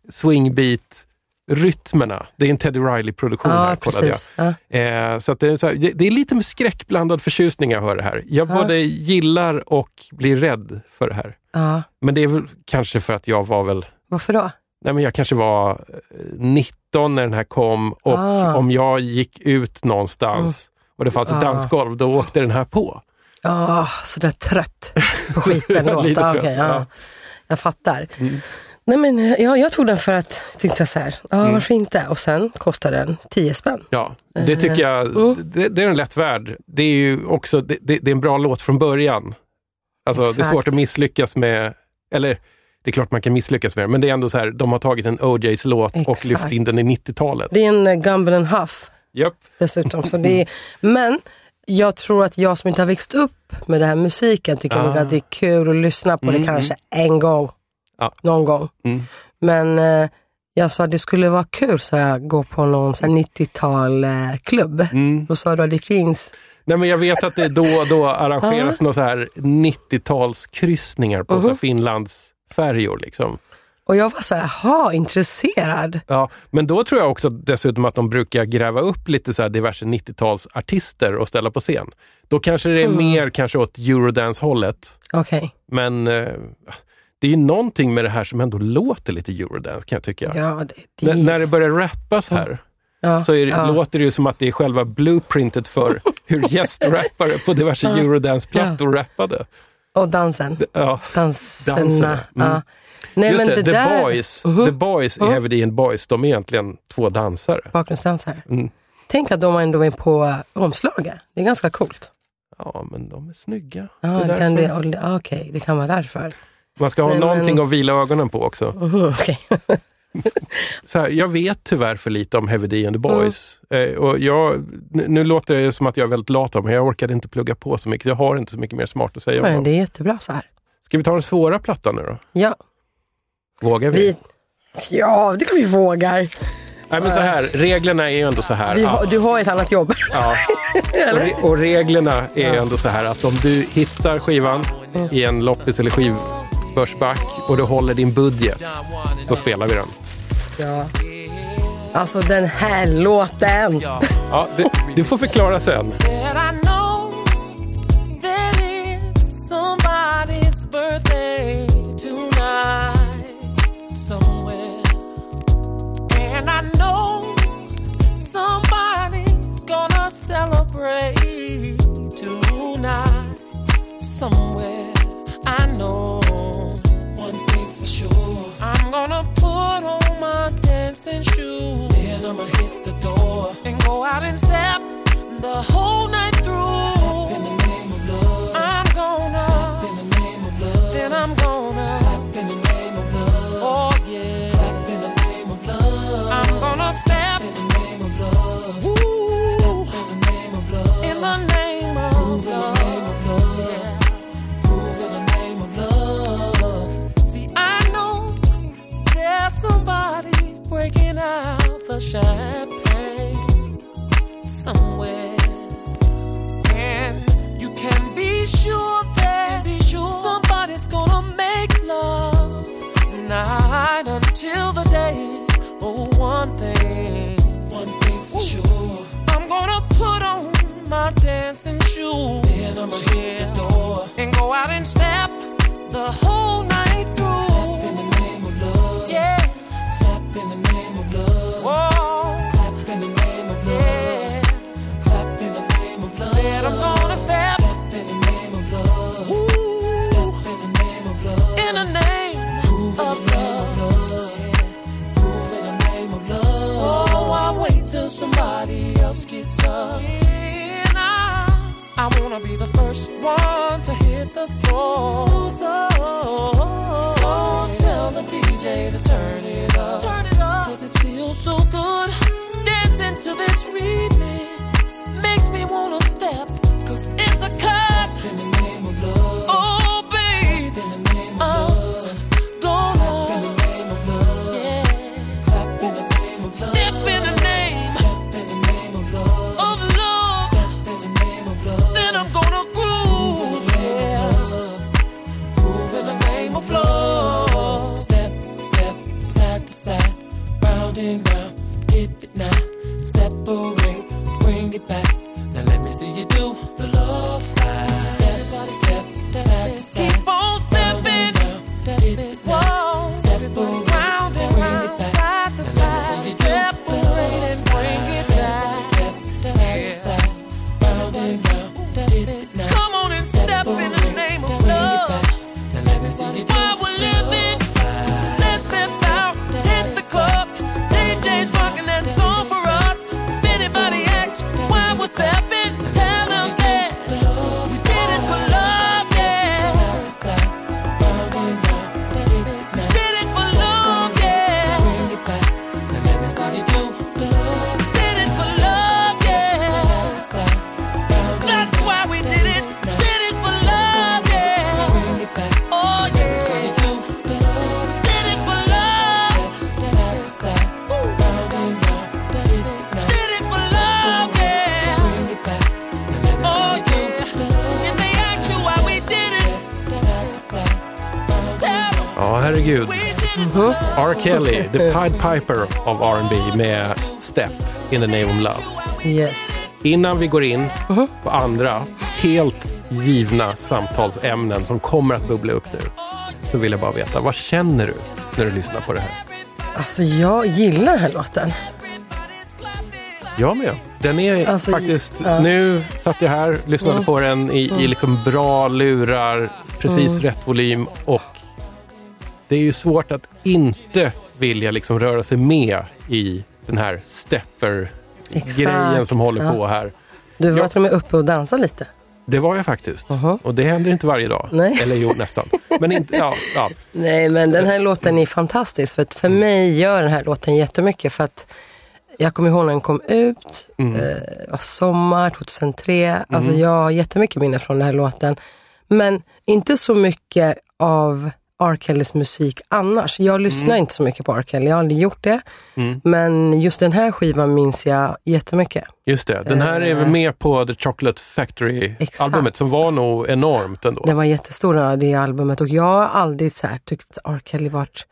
swingbeat-rytmerna. Det är en Teddy Riley-produktion ja, här, kollade jag. precis. Ja. Eh, så det, är så här, det det är lite med skräckblandad förtjusning jag hör det här. Jag Ja. både gillar och blir rädd för det här. Ja. Men det är väl kanske för att jag var väl, Varför då? nej men jag kanske var eh, 19 när den här kom och Ah. om jag gick ut någonstans och det fanns ett Ah. dansgolv, då åkte den här på. Ja, så där trött på skiten låt. Lite Ja, trött, ja. ja. Jag fattar. Nej, men, ja, jag tog den för att tänkte så här, ja, Mm. varför inte? Och sen kostade den 10 spänn. Ja, det tycker jag, Mm. det, det är en lätt värld. Det är ju också, det, det, det är en bra låt från början. Alltså det är Exakt. svårt att misslyckas med, eller det är klart man kan misslyckas med det, men det är ändå så här, de har tagit en OJs låt och Exakt. lyft in den i 90-talet. Det är en uh, Gumble and Huff Japp. dessutom. Så det är, men jag tror att jag som inte har växt upp med den här musiken tycker Ah. att det är kul att lyssna på det Mm, kanske en gång. Ja. Någon gång. Mm. Men eh, jag sa att det skulle vara kul så jag går på någon så här 90-tal eh. Mm. Då sa du att det finns Nej, men jag vet att det då och då arrangeras några så här 90-talskryssningar på så här Finlandsfärjor. Liksom. Och jag var så här, ha intresserad. Ja, men då tror jag också dessutom att de brukar gräva upp lite så diverse 90-talsartister och ställa på scen. Då kanske det är Mm. mer kanske åt eurodance-hållet. Okej, Men eh, det är ju någonting med det här som ändå låter lite eurodance kan jag tycka. ja det, det, när det börjar rappas här ja, så det, ja. låter det ju som att det är själva blueprintet för hur gästrappare på diverse eurodance-plattor rappade. Och dansen. Ja. Danserna. Danserna, mm. Ja. Nej, Just men det, The där, Boys, Mhm. The Boys Mhm. Heavy D and Boys, de är egentligen två dansare. Bakgrundsdansare. Mm. Tänk att de ändå är på omslaget. Det är ganska coolt. Ja, men de är snygga. Ja, Det det kan det, ah, Okej, det kan vara därför. Man ska ha Nej, någonting men- att vila ögonen på också. Mhm, okej. Så här, jag vet tyvärr för lite om Heavy D and the Mm. Boys. Eh, och jag, nu, låter det som att jag är väldigt lat, men jag orkade inte plugga på så mycket. Jag har inte så mycket mer smart att säga om Men dem. det är jättebra så här. Ska vi ta den svåra plattan nu då? Ja, Vågar vi? vi, ja det kan vi vågar. Nej, men så här, reglerna är ju ändå så här. Har, att- du har ett annat jobb. Ja. Och, re- och reglerna är ändå så här att om du hittar skivan i en loppis eller skivbörsback och du håller din budget, så spelar vi den. Ja. Alltså den här låten. Ja, det, du får förklara sen. Somebody's gonna celebrate tonight somewhere. I know I'm gonna put on my dancing shoes. Then I'ma hit the door and go out and step the whole night through. Step in the name of love. I'm gonna. Step in the name of love. Then I'm gonna. Out champagne somewhere. And you can be sure that somebody's gonna make love night until the day. Oh, one thing, one thing's for sure. I'm gonna put on my dancing shoes. Then I'ma hit the door and go out and step the whole I wanna be the first one to hit the floor. Oh, so, so tell the DJ to turn it up. Turn it up. Cause it feels so good. Dancing to this remix makes me wanna step. Cause it's a cut. Kelly, the Pied Piper of R&B med Step in the name of love. Yes. Innan vi går in på andra helt givna samtalsämnen som kommer att bubbla upp nu, så vill jag bara veta, vad känner du när du lyssnar på det här? Alltså jag gillar den här låten. Jag med. Den är Alltså, faktiskt... ja. Nu satt jag här, lyssnade Mm. på den i, i liksom bra lurar, precis Mm. rätt volym och det är ju svårt att inte vilja liksom röra sig med i den här stepper-grejen som håller ja. på här. Du var till och med uppe och dansade lite. Det var jag faktiskt. Och det händer inte varje dag. Nej. Eller jo, nästan. Men inte, ja, ja. Nej, men den här låten är fantastisk. För att för mig gör den här låten jättemycket. För att jag kommer ihåg när den kom ut. Mm. Eh, sommar 2003. Alltså jag har jättemycket minne från den här låten. Men inte så mycket av R. Kellys musik annars. Jag lyssnar Mm. inte så mycket på R. Kelly, jag har aldrig gjort det. Men just den här skivan minns jag jättemycket. Just det. Den här är väl med på The Chocolate Factory-albumet som var nog enormt ändå. Den var jättestor det albumet och jag har aldrig så här, tyckt R. Kelly varit...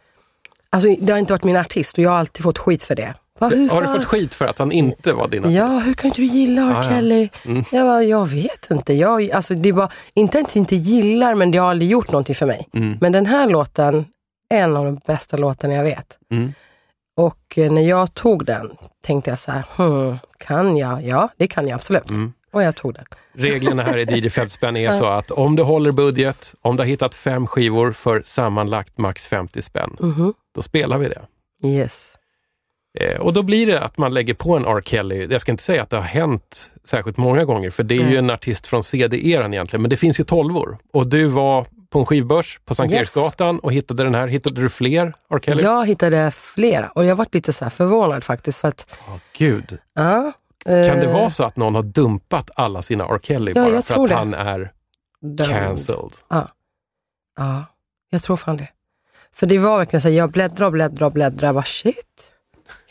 Alltså det har inte varit min artist och jag har alltid fått skit för det. Va, Har du fått skit för att han inte var din artist? Ja, hur kan inte du gilla R. Ah, ja. Kelly? Mm. Jag, bara, jag vet inte. Jag, alltså, det var inte att jag inte gillar, men det har aldrig gjort någonting för mig. Mm. Men den här låten är en av de bästa låtarna jag vet. Mm. Och eh, när jag tog den tänkte jag så här, hmm, kan jag? Ja, det kan jag absolut. Mm. Och jag tog den. Reglerna här i DJ 50 spänn är så att om du håller budget, om du har hittat fem skivor för sammanlagt max 50 spänn, Mhm. då spelar vi det. Yes. Eh, och då blir det att man lägger på en R. Kelly. Jag ska inte säga att det har hänt särskilt många gånger, för det är ju Nej. en artist från CD-eran egentligen, men det finns ju tolvor. Och du var på en skivbörs på Sankt Yes. Eriksgatan och hittade den här. Hittade du fler R. Kelly? Jag hittade flera och jag varit lite så här förvånad faktiskt. För att, Åh, Gud. ja, Kan det eh, vara så att någon har dumpat alla sina R. Kelly Ja, bara för att det. han är cancelled? Ja, jag tror fan det. För det var verkligen så här, jag bläddrade och bläddrade och bläddrade. Bara shit.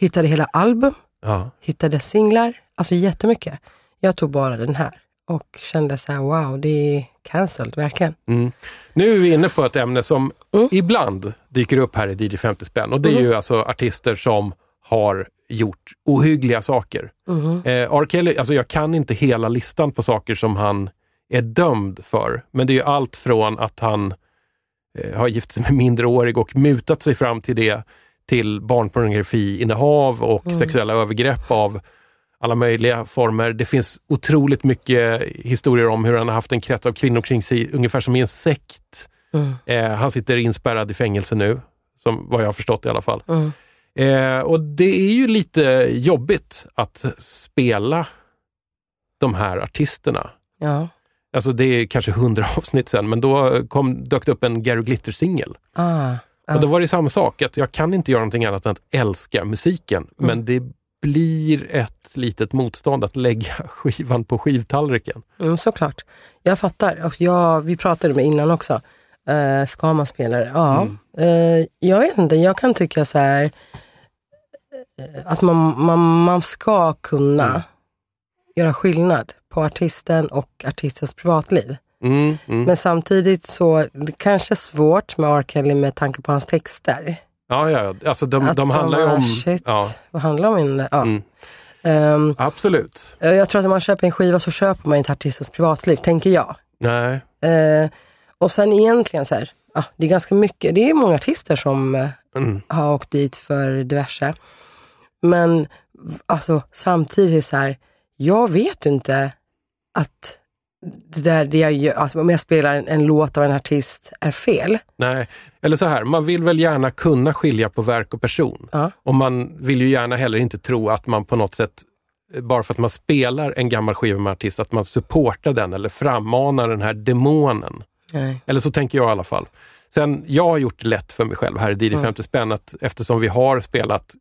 Hittade hela album, Ja. hittade singlar, alltså jättemycket. Jag tog bara den här och kände så här, wow, det är cancelled, verkligen. Mm. Nu är vi inne på ett ämne som Mm. ibland dyker upp här i DJ 50 spänn och det är Mm. ju alltså artister som har gjort ohyggliga saker. Mhm. Eh, R. Kelly, alltså jag kan inte hela listan på saker som han är dömd för, men det är ju allt från att han eh, har gift sig med minderårig och mutat sig fram till det, till barnpornografiinnehav och Mm. sexuella övergrepp av alla möjliga former. Det finns otroligt mycket historier om hur han har haft en krets av kvinnor kring sig, ungefär som i en sekt. Mm. Eh, han sitter inspärrad i fängelse nu, som vad jag har förstått i alla fall. Mm. Eh, och det är ju lite jobbigt att spela de här artisterna. Ja. Alltså det är kanske hundra avsnitt sen, men då kom, dök det upp en Gary Glitter-singel. Ah. Ja. Och då var det samma sak, att jag kan inte göra någonting annat än att älska musiken, Mm. men det blir ett litet motstånd att lägga skivan på skivtallriken. Mm, såklart. Jag fattar. Och jag, vi pratade med innan också. Uh, ska man spela det? Ja. Mm. Eh, jag vet inte, jag kan tycka så här eh, att man, man, man ska kunna Mm. göra skillnad på artisten och artistens privatliv. Mm, mm. Men samtidigt så det kanske är svårt med R. Kelly med tanke på hans texter. Ja, ja, alltså de, de handlar ju om... Shit, Ja, vad handlar om? Ja. Mm. Ehm, absolut. jag tror att när man köper en skiva så köper man inte artistens privatliv, tänker jag. Nej. Eh, och sen egentligen så här, ah, det är ganska mycket, det är många artister som eh, Mm. har åkt dit för diverse. Men alltså samtidigt så här, jag vet inte att det där det jag gör, alltså om jag spelar en, en låt av en artist är fel. Nej, eller så här, man vill väl gärna kunna skilja på verk och person. Ja. Och man vill ju gärna heller inte tro att man på något sätt, bara för att man spelar en gammal skiva med artist, att man supportar den eller frammanar den här demonen. Nej. Eller så tänker jag i alla fall. Sen, jag har gjort det lätt för mig själv här i DJ 50 spänn, att eftersom vi har spelat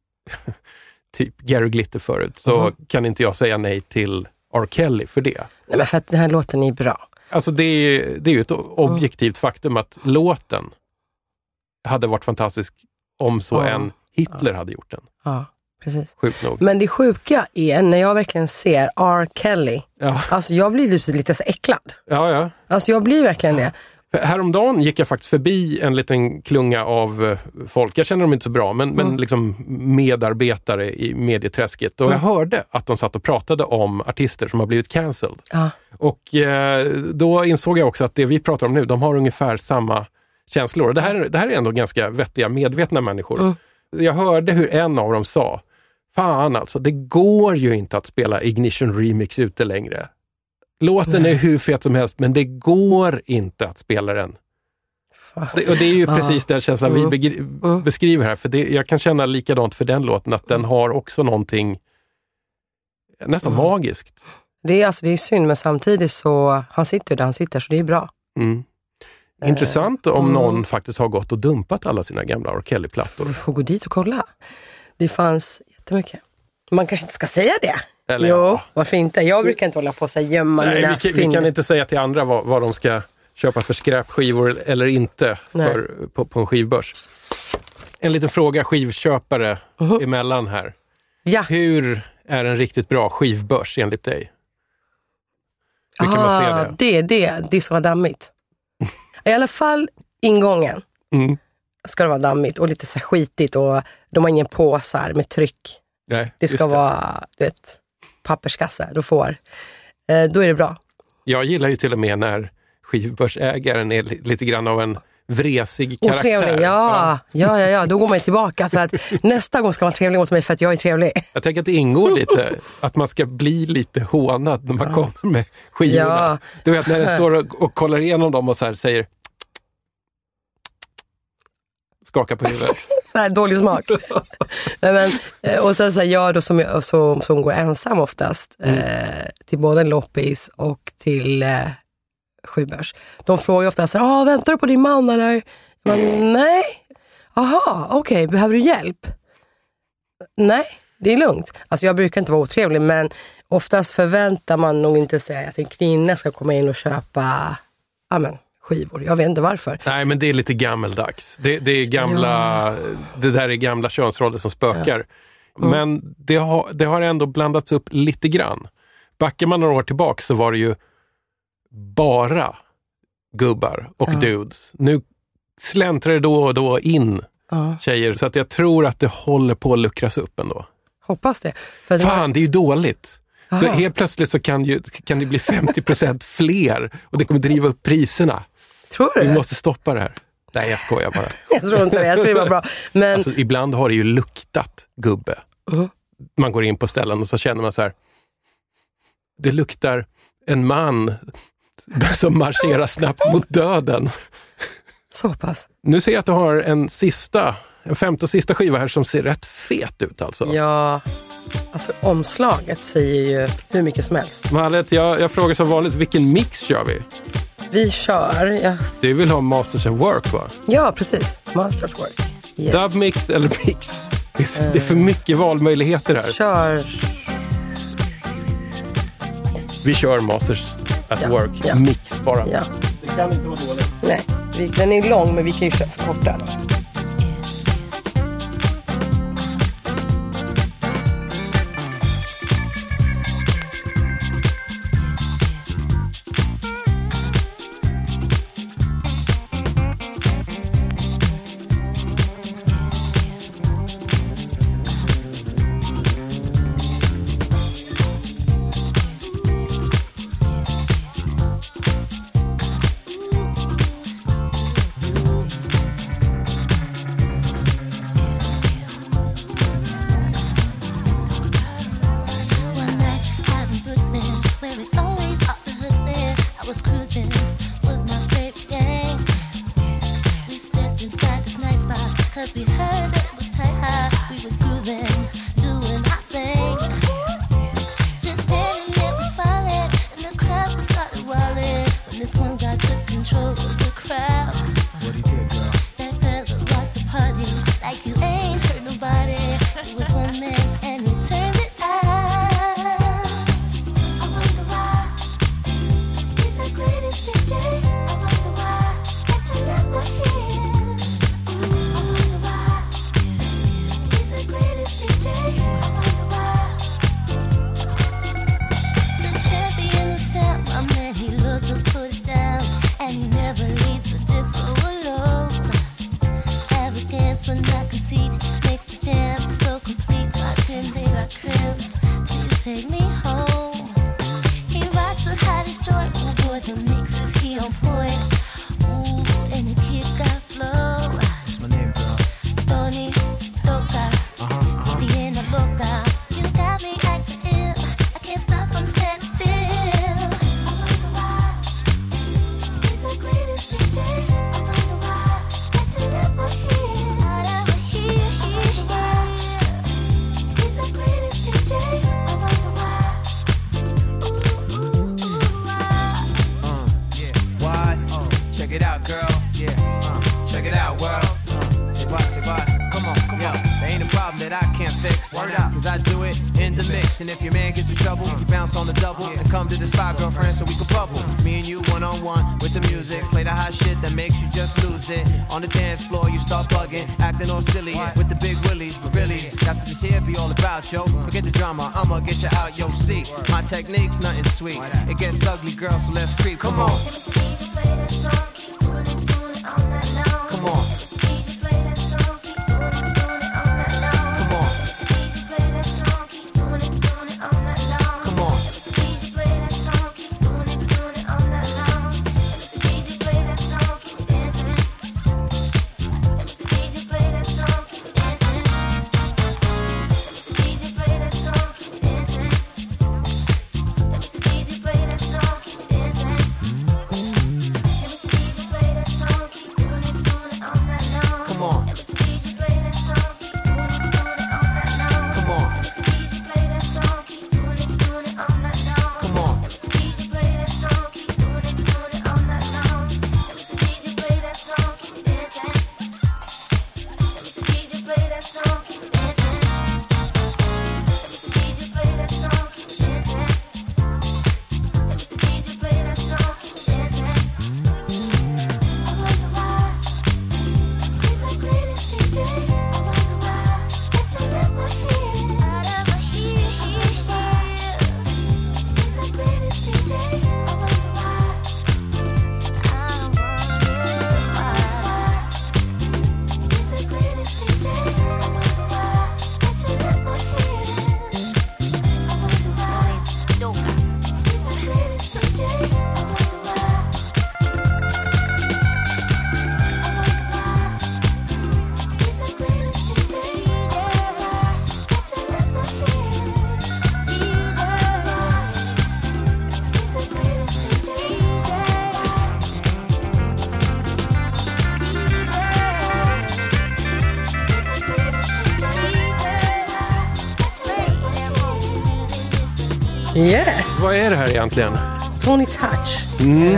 typ Gary Glitter förut, så kan inte jag säga nej till R. Kelly för det. Nej, men för att den här låten är bra. Alltså det är, det är ju ett objektivt faktum att låten hade varit fantastisk om så Ja. en Hitler hade gjort den. Ja, precis. Sjukt nog. Men det sjuka är när jag verkligen ser R. Kelly, Ja, alltså jag blir lite, lite så äcklad. ja. ja. Alltså jag blir verkligen det. Häromdagen gick jag faktiskt förbi en liten klunga av eh, folk, jag känner dem inte så bra, men, men liksom medarbetare i medieträsket. Och jag hörde att de satt och pratade om artister som har blivit cancelled. Ja. Och eh, då insåg jag också att det vi pratar om nu, de har ungefär samma känslor. Det här, det här är ändå ganska vettiga, medvetna människor. Jag hörde hur en av dem sa, fan alltså, det går ju inte att spela Ignition Remix ute längre. Låten är hur fet som helst, men det går inte att spela den. Det, och det är ju precis den känslan vi begri- beskriver här, för det, jag kan känna likadant för den låten, att den har också någonting nästan magiskt. Det är, alltså, det är synd, men samtidigt så, han sitter ju där han sitter, så det är bra. Mm. Intressant om någon faktiskt har gått och dumpat alla sina gamla R. Kelly-plattor. Vi får gå dit och kolla. Det fanns jättemycket. Man kanske inte ska säga det. Eller jo, ja. varför inte? Jag brukar inte hålla på och gömma Nej, mina vi, kan, vi kan inte säga till andra vad, vad de ska köpa för skräpskivor eller inte för, på, på en skivbörs. En liten fråga skivköpare Mhm. emellan här. Ja, Hur är en riktigt bra skivbörs enligt dig? Hur kan man se Ah, det? det är det. Det ska vara dammigt. I alla fall ingången Mm. ska det vara dammigt och lite så skitigt och de har ingen påsar med tryck. Nej, Det ska just vara, du vet, papperskasse du får. Eh, då är det bra. Jag gillar ju till och med när skivbörsägaren är li- lite grann av en vresig karaktär. Otrevlig, ja. ja. Ja, ja, Då går man ju tillbaka. Så att nästa gång ska man vara trevlig mot mig för att jag är trevlig. Jag tänker att det ingår lite, att man ska bli lite hånad när man kommer med skivorna. Ja. Du vet när den står och, och kollar igenom dem och så här säger skakar på huvudet. så här dålig smak. Men, eh, och sen så här, jag då som, som, som går ensam oftast Mm. eh, till både en loppis och till eh, Sjubörs. De frågar ofta så här, ah, väntar du på din man eller? Jag bara, Nej. Jaha, okej, behöver du hjälp? Nej, det är lugnt. Alltså jag brukar inte vara otrevlig men oftast förväntar man nog inte sig att en kvinna ska komma in och köpa ja, men, skivor. Jag vet inte varför. Nej, men det är lite gammeldags. Det, det, är gamla, det där är gamla könsroller som spökar. Men det har, det har ändå blandats upp lite grann. Backar man några år tillbaka så var det ju bara gubbar och dudes. Nu släntrar det då och då in Ja, tjejer, så att jag tror att det håller på att luckras upp ändå. hoppas det. För det Fan, det är ju dåligt. Aha. Helt plötsligt så kan, ju, kan det bli 50% fler och det kommer driva upp priserna. Tror du Vi måste stoppa det här. Nej, jag skojar bara. Jag tror inte det. Jag tror det var bra. Men Alltså, ibland har det ju luktat gubbe. Mhm. Man går in på ställen och så känner man så här. Det luktar en man som marscherar snabbt mot döden. så pass. Nu ser jag att du har en sista, en femte och sista skiva här som ser rätt fet ut alltså. Ja, alltså omslaget säger ju hur mycket som helst. Mallet, jag, jag frågar som vanligt, vilken mix kör vi? Vi kör, ja, Du vill ha Masters at Work va? ja precis, Master of Work. Yes. Dub mix eller mix? Det är, det är för mycket valmöjligheter här. Kör, Vi kör Masters at Ja, Work ja. mix bara. ja. Det kan inte vara dåligt. Nej, den är lång men vi kan ju köra förkorta. Forget the drama, I'ma get you out, yo. See, my technique's nothing sweet. It gets ugly, girl, so let's creep. Come on, Yes! Vad är det här egentligen? Tony Touch. Mm.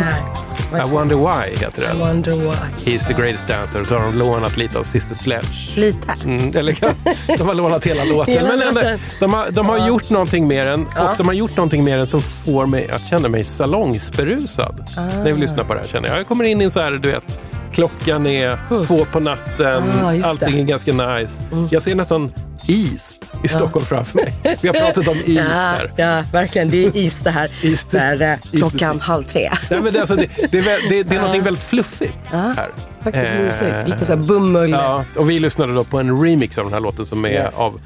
I wonder why heter det? I den. wonder why. He's the greatest dancer. Så har de lånat lite av Sister Sledge. Lite. Mm, eller, de har lånat hela låten. Hela Men låten. de har, de har Ja. gjort någonting med den Ja. och de har gjort någonting med den som får mig att känna mig salongsberusad. När jag lyssnar på det här känner jag. Jag kommer in i en så här, du vet, klockan är två på natten, Ah, allting det. är ganska nice. Jag ser nästan East i Stockholm framför mig. Vi har pratat om East Ja, här. ja, verkligen. Det är is det här. East. Där, eh, klockan halv tre. Nej, men det, är alltså, det, det, det, det är någonting väldigt fluffigt här. Faktiskt Eh, mysigt. Lite så här bummel. Ja, och vi lyssnade då på en remix av den här låten som är Yes. av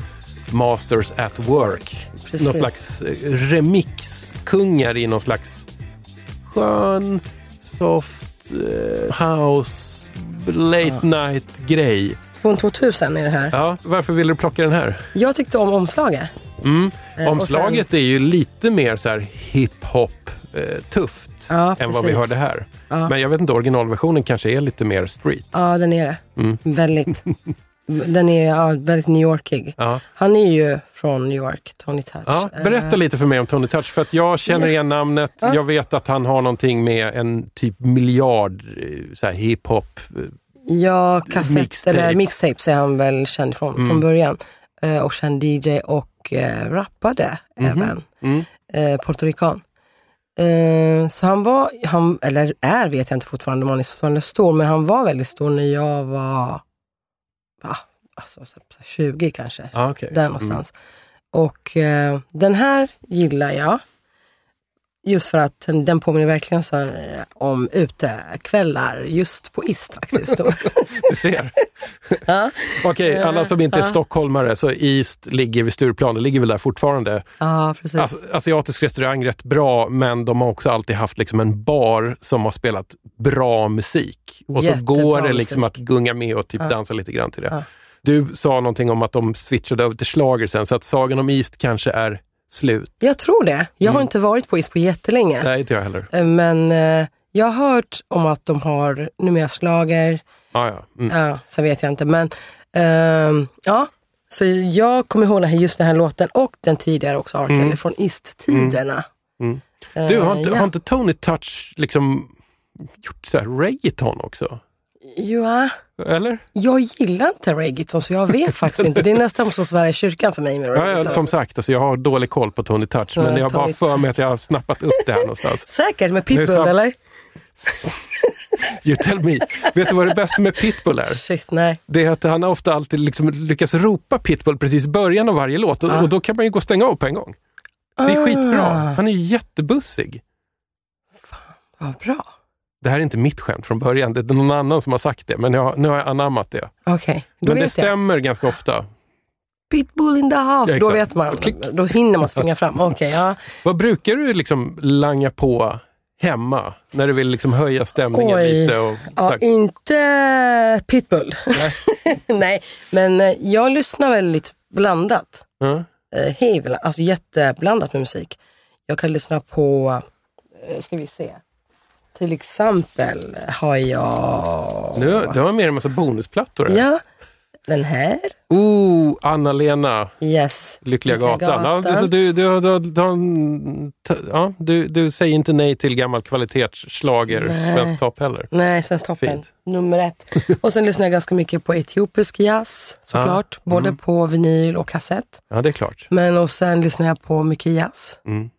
Masters at Work. Precis. Någon slags eh, remixkungar i någon slags skön, soft eh, house, late night grej. Från 2000 är det här. Ja, varför ville du plocka den här? Jag tyckte om omslaget. Mm. Eh, Omslaget är ju lite mer så här hiphop eh, tufft Ja, än vad vi hörde här. Ja. Men jag vet inte, originalversionen kanske är lite mer street. Ja, den är det. Mm. Väldigt. Den är ja, väldigt New Yorkig. Ja. Han är ju från New York, Tony Touch. Ja, berätta Eh, lite för mig om Tony Touch, för att jag känner igen namnet. Ja. Jag vet att han har någonting med en typ miljard så här hiphop. Ja, kassett Mixtapes. eller mixtapes är han väl känd från, Mm. från början. Eh, och känd DJ och eh, rappade även. Mm. Eh, Puertorican. Eh, så han var, han, eller är vet jag inte fortfarande om han är fortfarande stor, men han var väldigt stor när jag var va, alltså, så- så 20 kanske. Ah, okej. Där någonstans. Och eh, den här gillar jag. Just för att den, påminner verkligen så eh, om utekvällar just på Ist faktiskt. Du ser. ja. Okej, alla som inte är Ja. stockholmare, så East ligger vid Stureplan. Det ligger väl där fortfarande. ja, precis. As asiatisk restaurang, rätt bra, men de har också alltid haft liksom en bar som har spelat bra musik. Och så Jättebra går det liksom musik. att gunga med och typ Ja. dansa lite grann till det. Du sa någonting om att de switchade över till schlager sen, så att Sagan om East kanske är slut. Jag tror det. Jag har Mm. inte varit på Ist på jättelänge. Nej, inte jag heller. Eh, Men eh, jag har hört om att de har numera slager. Ah, ja. Mm. Ja, sen vet jag inte. Men ehm, ja, så jag kommer ihåg just den här låten och den tidigare också, R. Kelly, Mm. från Ist-tiderna. Mm. Eh, Du, har inte, ja. har inte Tony Touch liksom gjort så här reggaeton också? Ja, Eller? jag gillar inte reggaeton så jag vet faktiskt inte. Det är nästan som Sverige kyrkan för mig med Ja, reggaeton. ja, som sagt, alltså, jag har dålig koll på Tony Touch, men Nej, jag har bara för mig att jag har snappat upp det här någonstans. Säkert med Pitbull så- eller? You tell me. Vet du vad det bästa med Pitbull är? Shit, nej. Det är att han ofta alltid liksom lyckas ropa Pitbull precis i början av varje låt och, och då kan man ju gå och stänga av på en gång. Det är skitbra. Ah, Han är ju jättebussig. Vad bra. Det här är inte mitt skämt från början, det är någon annan som har sagt det, men jag, nu har jag anammat det. Då Men det jag. stämmer ganska ofta. Pitbull in the house, Ja, då vet man. Klick. Då hinner man springa fram. Okej, ja. Vad brukar du liksom langa på hemma när du vill liksom höja stämningen Oj. lite? Och, Ja, tack. inte Pitbull. Nej, men eh, jag lyssnar väldigt blandat. Hej, bla- alltså jätteblandat med musik. Jag kan lyssna på, eh, ska vi se, till exempel har jag... Du, du har med dig en massa bonusplattor här. Ja, den här. Oh, Anna-Lena, Yes. Lyckliga Lyckliga gatan. Ja, gatan. så du, du, du, ja, du, du säger inte nej till gammal kvalitetsschlager, Nej. svensk topp heller. Nej, Svensktoppen. Fint. Nummer ett. Och sen lyssnar jag ganska mycket på etiopisk jazz såklart. Ja, Både mm. på vinyl och kassett. Ja, det är klart. Men och sen lyssnar jag på mycket jazz. Mm.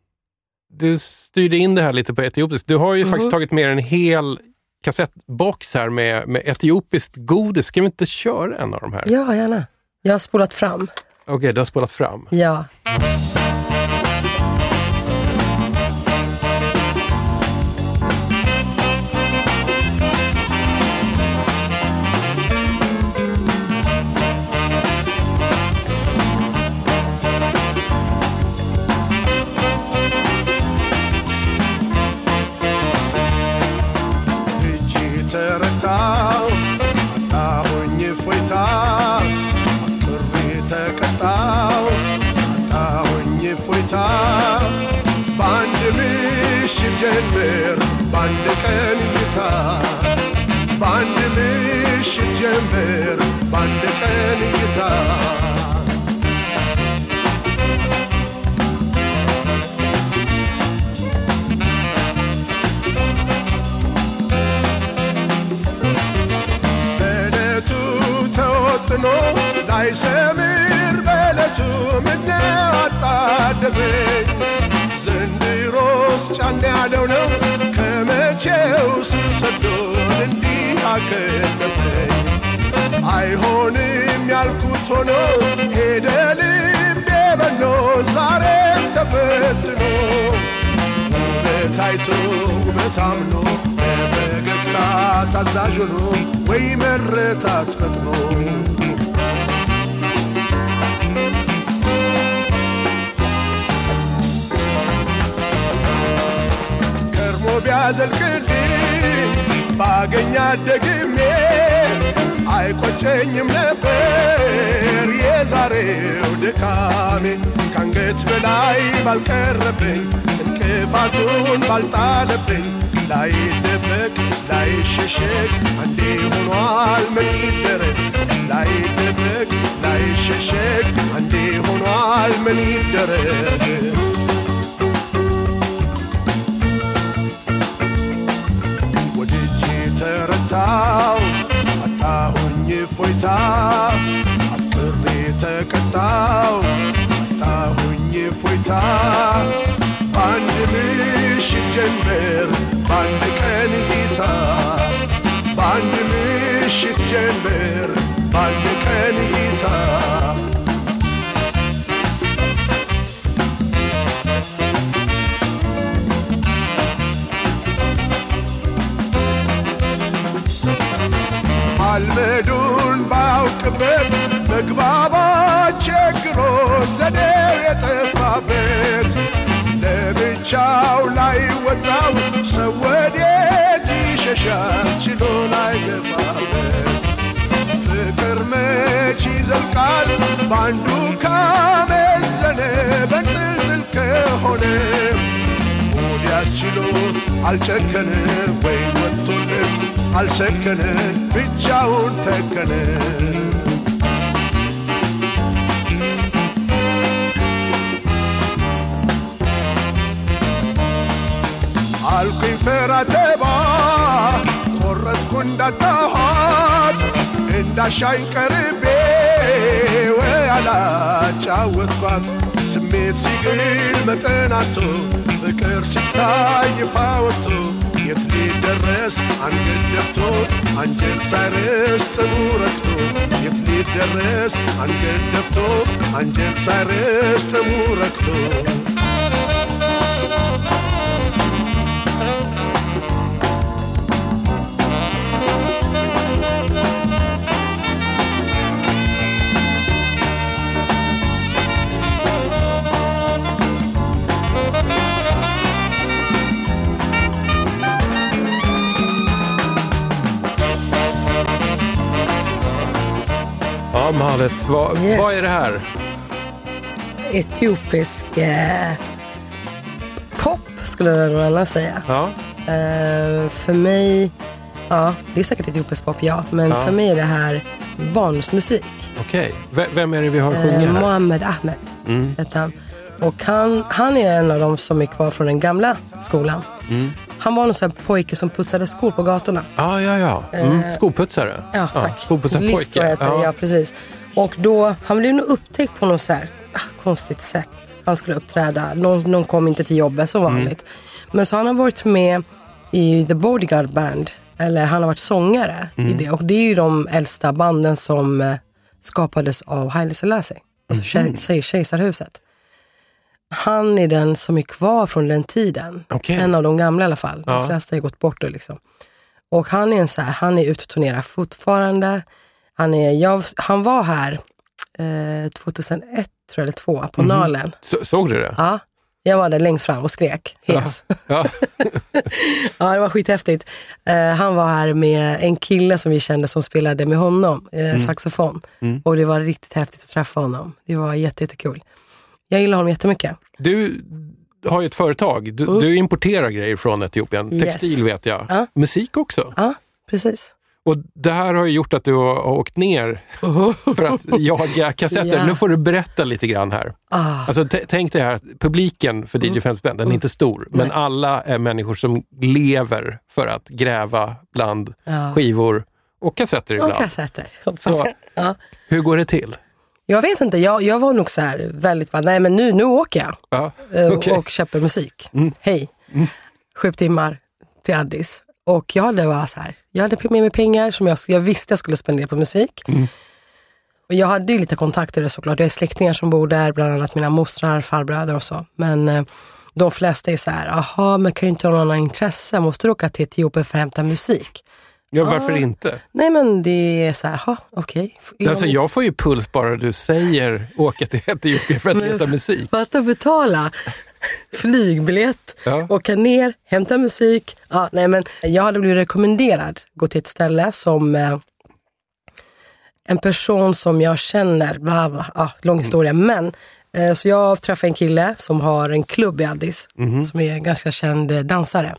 Du styrde in det här lite på etiopiskt. Du har ju Mhm. faktiskt tagit med en hel kassettbox här med, med etiopiskt godis. Ska vi inte köra en av de här? Ja, gärna. Jag har spolat fram. Okej, du har spolat fram. Ja. ሳይሰምር በለቱ ምነው አጣደፈኝ ዘንድሮስ ጫን ያለው ነው ከመቼው ስሰዶን እንዲህ አከለፈኝ አይሆንም ያልኩት ሆኖ ሄደ ልቤ በኖ ዛሬም ተፈትኖ። አይቶ ውበት አምኖ በፈገግታ ታዛዥ ሆኖ ወይ መረታት ፈጥኖ ቢያዘልቅልኝ ባገኛት ደግሜ አይቆጨኝም ነበር የዛሬው ድካሜ። ከአንገት በላይ ባልቀረብኝ እንቅፋቱን ባልጣለብኝ ላይደበቅ ላይሸሸግ አንዴ ሆኗል ምን ላይደበቅ ላይሸሸግ አንዴ ሆኗል ምን ተረታው አጣሁኝ ፎይታ አፍቅሬ ተቀጣው አጣሁኝ ፎይታ በአንድ ምሽት ጀንበር በአንድ ቀን ጌታ በአንድ ምሽት ጀንበር በአንድ ለብቻው ላይ ወጣው ሰው ወዴት ይሸሻል ችሎ ላይ ገፋበት ፍቅር መች ይዘልቃል? በአንዱ ካመዘነ በንጥልጥል ከሆነ ሙድ ያስችሎት አልጨከነ ወይ ወጥቶለት አልሰከነ ብቻውን ተከነ ቆረጥኩ እንዳጣኋት እንዳሻኝ ቀርቤ አላጫወትኳት ስሜት ሲግል መጠናቶ ፍቅር ሲታይ ይፋ ወጥቶ የት ሊደረስ አንገት ደፍቶ አንጀት ሳይረስ ጥሙ ረክቶ የት ሊደረስ አንገት ደፍቶ አንጀት ሳይረስ ጥሙ ረክቶ Ja, Malet, vad, Yes. vad är det här? Etiopisk eh, pop skulle jag annars säga. Ja, Eh, för mig, ja det är säkert etiopisk pop ja, men Ja. för mig är det här barnsmusik. okej. V- Vem är det vi har sjunga Eh, här? Mohammed Ahmed Mm. heter han. Och han, han är en av de som är kvar från den gamla skolan. Mm. Han var någon pojke som putsade skor på gatorna. Ja, ja, ja. Mm. Eh, Skoputsare. Ja, tack. List Skoputsarpojke. det, ja. precis. Och då, han blev nog upptäckt på något så här, ah, konstigt sätt. Han skulle uppträda, någon, någon kom inte till jobbet som vanligt. Men så han har varit med i The Bodyguard Band, eller han har varit sångare i det. Och det är ju de äldsta banden som eh, skapades av Haile Selassie, alltså kej- kejsarhuset. Han är den som är kvar från den tiden. Okej. En av de gamla i alla fall. Ja. De flesta har ju gått bort då liksom. Och han är en så här, han är ute och turnerar fortfarande. Han, är, jag, han var här eh, 2001 tror jag, eller två, på Mhm. Nalen. Så, såg du det? Ja, jag var där längst fram och skrek, hes. Ja. Ja, det var skithäftigt. Eh, han var här med en kille som vi kände som spelade med honom, eh, saxofon. Mm. Och det var riktigt häftigt att träffa honom. Det var jätte, jättekul. Jag gillar honom jättemycket. Du har ju ett företag. Du, du importerar grejer från Etiopien. Mm. Yes. Textil vet jag. Ja. Musik också. Ja, precis. Och det här har ju gjort att du har åkt ner för att jaga kassetter. Ja. Nu får du berätta lite grann här. Ah, Alltså, tänk dig här, att publiken för DJ 50 spänn, den är inte stor, men Mm. Nej. alla är människor som lever för att gräva bland Ja. skivor och kassetter och ibland. kassetter. Hoppas Så-. Ja. Hur går det till? Jag vet inte, jag, jag var nog så här väldigt bara, nej men nu, nu åker jag Ja, eh, okej. och köper musik. Hej. Sju timmar till Addis. Och jag hade, var så här, jag hade med mig pengar som jag, jag visste jag skulle spendera på musik. Och jag hade ju lite kontakter där såklart. Jag har släktingar som bor där, bland annat mina mostrar, farbröder och så. Men eh, de flesta är så här, aha, men kan du inte ha någon annan intresse? Måste du åka till Etiopien för att hämta musik? Ja, varför Ah. inte? Nej men det är så här, ha, okej. Alltså, jag får ju puls bara du säger åka till Etiopien för att leta musik. Fatta betala flygbiljett, Ja. åka ner, hämta musik. Ja, nej, men jag hade blivit rekommenderad gå till ett ställe som eh, en person som jag känner, bla bla, ja, lång historia. Men eh, så jag träffade en kille som har en klubb i Addis, som är en ganska känd eh, dansare.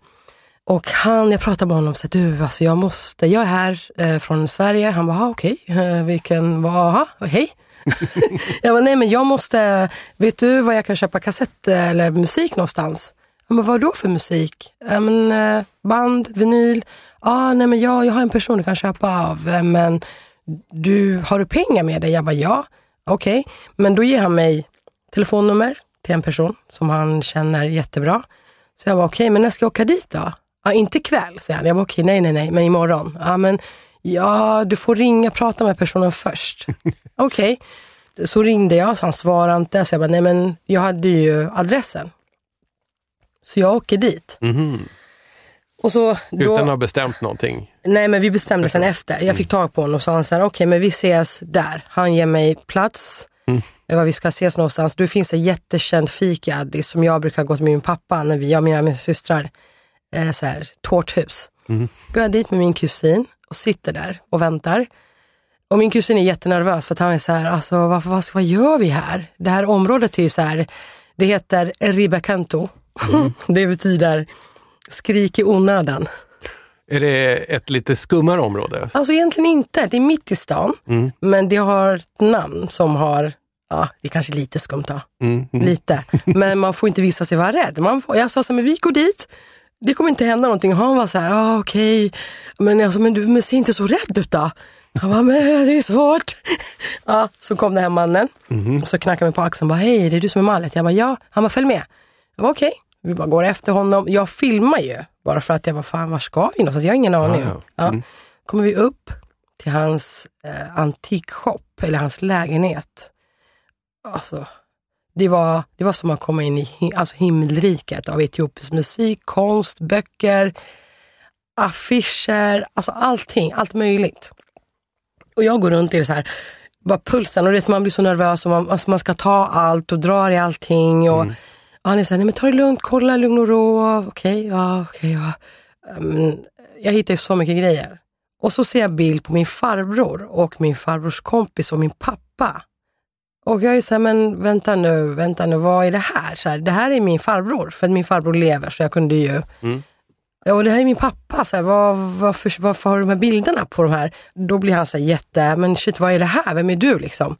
Och han, jag pratade med honom och sa, du alltså jag måste, jag är här eh, från Sverige. Han bara, ah, okej, eh, vilken, aha, hej. jag bara, nej men jag måste, vet du var jag kan köpa kassett eller musik någonstans? Jag vad då för musik? Ja, men, eh, band, vinyl? Ah, nej men jag, jag har en person du kan köpa av, eh, men du, har du pengar med dig? Jag bara, ja. Okej, men då ger han mig telefonnummer till en person som han känner jättebra. Så jag bara, okej, men när ska jag åka dit då? Ja, inte ikväll, säger han. Jag bara, okej, nej, nej, nej, men imorgon. Ja, men ja, du får ringa, prata med personen först. okej, så ringde jag, så han svarade inte. Så jag bara, nej men jag hade ju adressen. Så jag åker dit. Mhm. Och så då, Utan att ha bestämt någonting. Nej, men vi bestämde sen efter. Jag fick tag på honom och sa han så här, okej, men vi ses där. Han ger mig plats, eh, var vi ska ses någonstans. Då finns det ett jättekänt fik i Addis som jag brukar gå till med min pappa, när vi, jag och mina, mina systrar, eh, så här, tårthus. Går jag dit med min kusin och sitter där och väntar. Och min kusin är jättenervös för att han är så här, alltså varför, vad, vad gör vi här? Det här området är ju så här, det heter Ribecanto. det betyder skrik i onödan. Är det ett lite skummare område? Alltså egentligen inte, det är mitt i stan. Mm. Men det har ett namn som har, ja det är kanske lite skumt då. Mm, mm. Lite. Men man får inte visa sig vara rädd. Man får, jag sa så här, men vi går dit. Det kommer inte hända någonting. Han var så här, ah, okej. Men jag sa, men du men ser inte så rädd ut då. Han bara, men det är svårt. ja, så kom den här mannen. Mhm. Och så knackade han mig på axeln och bara, hej det är du som är Mallet? Jag bara, ja. Han bara, följ med. Jag bara, okej. Vi bara går efter honom. Jag filmar ju. Bara för att jag bara, fan var ska vi någonstans? Jag har ingen aning. Ja, ja. Ja. Mm. Kommer vi upp till hans eh, antikshop, eller hans lägenhet. Alltså, det var, det var som att komma in i alltså himmelriket av etiopisk musik, konst, böcker, affischer, alltså allting, allt möjligt. Och jag går runt i det så här, bara pulsen och det, man blir så nervös och man, alltså man ska ta allt och drar i allting. Och, och han är så här, nej men ta det lugnt, kolla lugn och ro, okej, ja, okej, ja. Men jag hittar ju så mycket grejer. Och så ser jag bild på min farbror och min farbrors kompis och min pappa. Och jag är så här, men vänta nu, vänta nu, vad är det här? Så här det här är min farbror, för att min farbror lever så jag kunde ju Ja, och det här är min pappa, så här, vad, varför, varför har du de här bilderna på de här? Då blir han så här jätte, men shit vad är det här, vem är du liksom?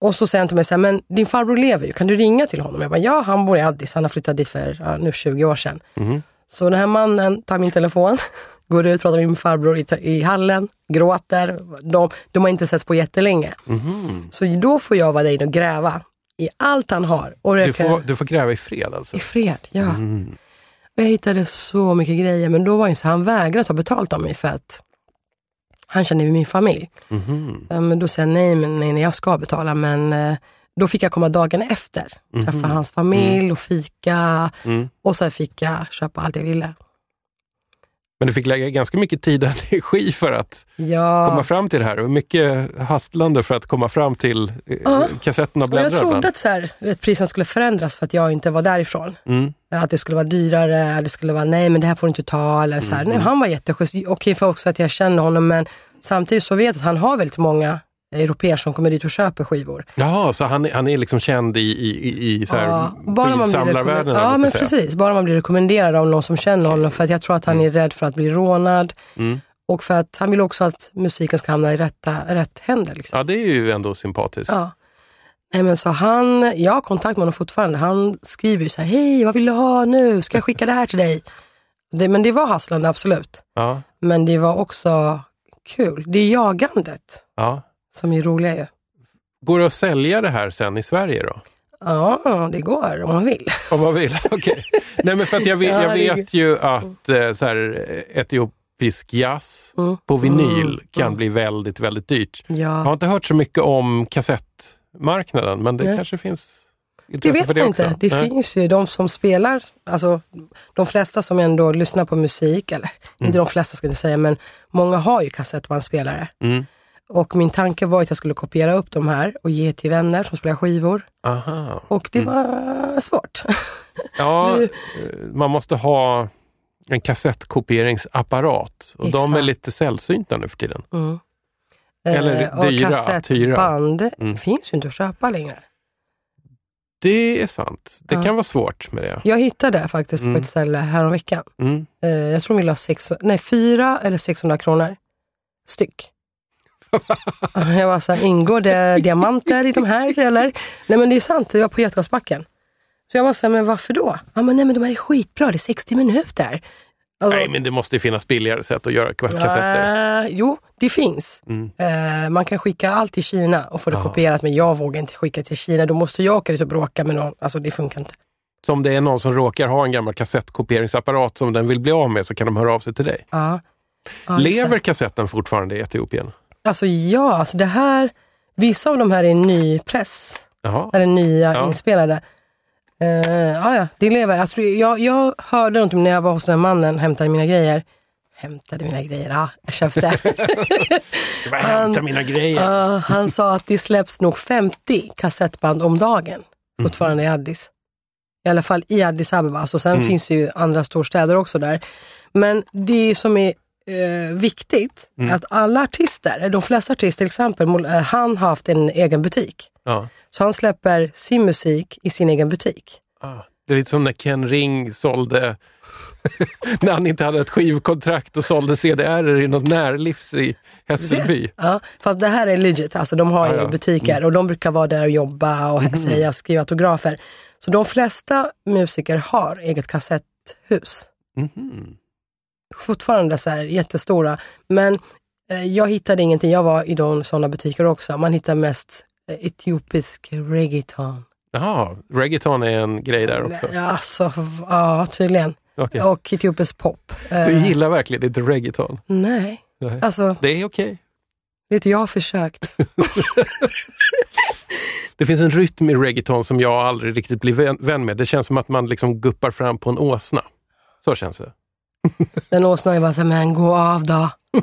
Och så säger han till mig så här, men din farbror lever ju, kan du ringa till honom? Jag bara, ja han bor i Addis, han har flyttat dit för ja, nu 20 år sedan. Så den här mannen tar min telefon, går ut, pratar med min farbror i, i hallen, gråter. De, de har inte setts på jättelänge. Så då får jag vara där inne och gräva i allt han har. Och Du kan- får, du får gräva i fred alltså? i fred, ja. Mm. Och jag hittade så mycket grejer, men då var ju så han vägrade ta betalt av mig för att han kände min familj. Eh, Men då sa jag nej, men nej, nej, jag ska betala. Men eh, då fick jag komma dagen efter, träffa Mhm. hans familj och fika. Mm. Och sen fick jag köpa allt jag ville. Men du fick lägga ganska mycket tid och energi för att Ja. komma fram till det här och mycket hastlande för att komma fram till eh, Ja. kassetten och Och jag bläddra trodde att så här, att priserna skulle förändras för att jag inte var därifrån. Mm. Att det skulle vara dyrare, det skulle vara nej men det här får du inte ta. Eller så här. Mm. Nej, han var jätteschysst. Okej för också att jag känner honom men samtidigt så vet jag att han har väldigt många europeer som kommer dit och köper skivor. Jaha, så han, är- han är liksom känd i, i, i, så här Ja, bara man blir rekommend- Ja men säga. precis, bara man blir rekommenderad av någon som känner honom för att jag tror att han är rädd för att bli rånad. Mm. Och för att han vill också att musiken ska hamna i rätta, rätt händer. Liksom. Ja, det är ju ändå sympatiskt. Ja. Nej, men så han, jag har kontakt med honom fortfarande. Han skriver ju så här, hej vad vill du ha nu? Ska jag skicka det här till dig? Det, men det var hasslande absolut. Ja, Men det var också kul. Det är jagandet ja. Som är roliga ju. Går det att sälja det här sen i Sverige då? Ja, det går om man vill. Om man vill, okej. Nej men för att jag vet, Ja, jag vet ju att eh, så här, etiopisk jazz på vinyl kan bli väldigt, väldigt dyrt. Jag har Ja, inte hört så mycket om kassettmarknaden, men det Nej. kanske finns det vet det man inte. Det Nej. finns ju de som spelar, alltså de flesta som ändå lyssnar på musik, eller inte de flesta ska jag inte säga, men många har ju kassettbandspelare. Mm. Och min tanke var att jag skulle kopiera upp de här och ge till vänner som spelar skivor. Aha. Och det var svårt. Ja, Du- eh, man måste ha en kassettkopieringsapparat och de är Exakt. lite sällsynta nu för tiden. Mm. Eller Eh, och dyra att kassettband Mm. finns ju inte att köpa längre. Det är sant. Det Ja. kan vara svart med det. Jag hittade faktiskt Mm. på ett ställe häromveckan. Mm. Eh, jag tror de ville ha sex, nej, fyra eller 600 kronor styck. jag var så här, ingår det diamanter i de här eller? Nej men det är sant, det var på Götgasbacken. Så jag var så här, men varför då? Ja men nej men de här är skitbra, det är 60 minuter. Alltså, Nej, men det måste ju finnas billigare sätt att göra kassetter. eh, jo, det finns. Mm. Eh, man kan skicka allt till Kina och få det Ja. kopierat, men jag vågar inte skicka till Kina. Då måste jag åka dit och bråka med någon. Alltså det funkar inte. Så om det är någon som råkar ha en gammal kassettkopieringsapparat som den vill bli av med så kan de höra av sig till dig. Ja. Ja, Lever exakt. kassetten fortfarande i Etiopien? Alltså ja, alltså det här, vissa av de här är nypress, Jaha. eller nya Ja. inspelade. Uh, ja, ja, det lever. Alltså, jag, jag hörde någonting när jag var hos den mannen och hämtade mina grejer. Hämtade mina grejer, ja, bara hämta mina grejer. Ja, han sa att det släpps nog 50 kassettband om dagen fortfarande i Addis. I alla fall i Addis Abeba. Alltså, sen Mm. finns det ju andra storstäder också där. Men det som är eh, viktigt Mm. att alla artister, de flesta artister till exempel, eh, han har haft en egen butik. Ja. Så han släpper sin musik i sin egen butik. Ah, Det är lite som när Ken Ring sålde, när han inte hade ett skivkontrakt och sålde CDR i något närlivs i Hässelby. Ja, fast det här är legit, alltså de har ju ja. butiker och de brukar vara där och jobba och säga, skriva autografer. Så de flesta musiker har eget kassetthus. Mhm. Fortfarande så här jättestora. Men eh, jag hittade ingenting, jag var i de sådana butiker också. Man hittar mest eh, etiopisk reggaeton. Jaha, reggaeton är en grej där också. Ja, alltså, ja tydligen. Okej. Och etiopisk pop. Eh, Du gillar verkligen inte reggaeton? Nej, Nej. alltså Det är okej. vet du, jag har försökt. Det finns en rytm i reggaeton som jag aldrig riktigt blir vän med. Det känns som att man liksom guppar fram på en åsna. Så känns det. Den åsnan är bara så här, men gå av då.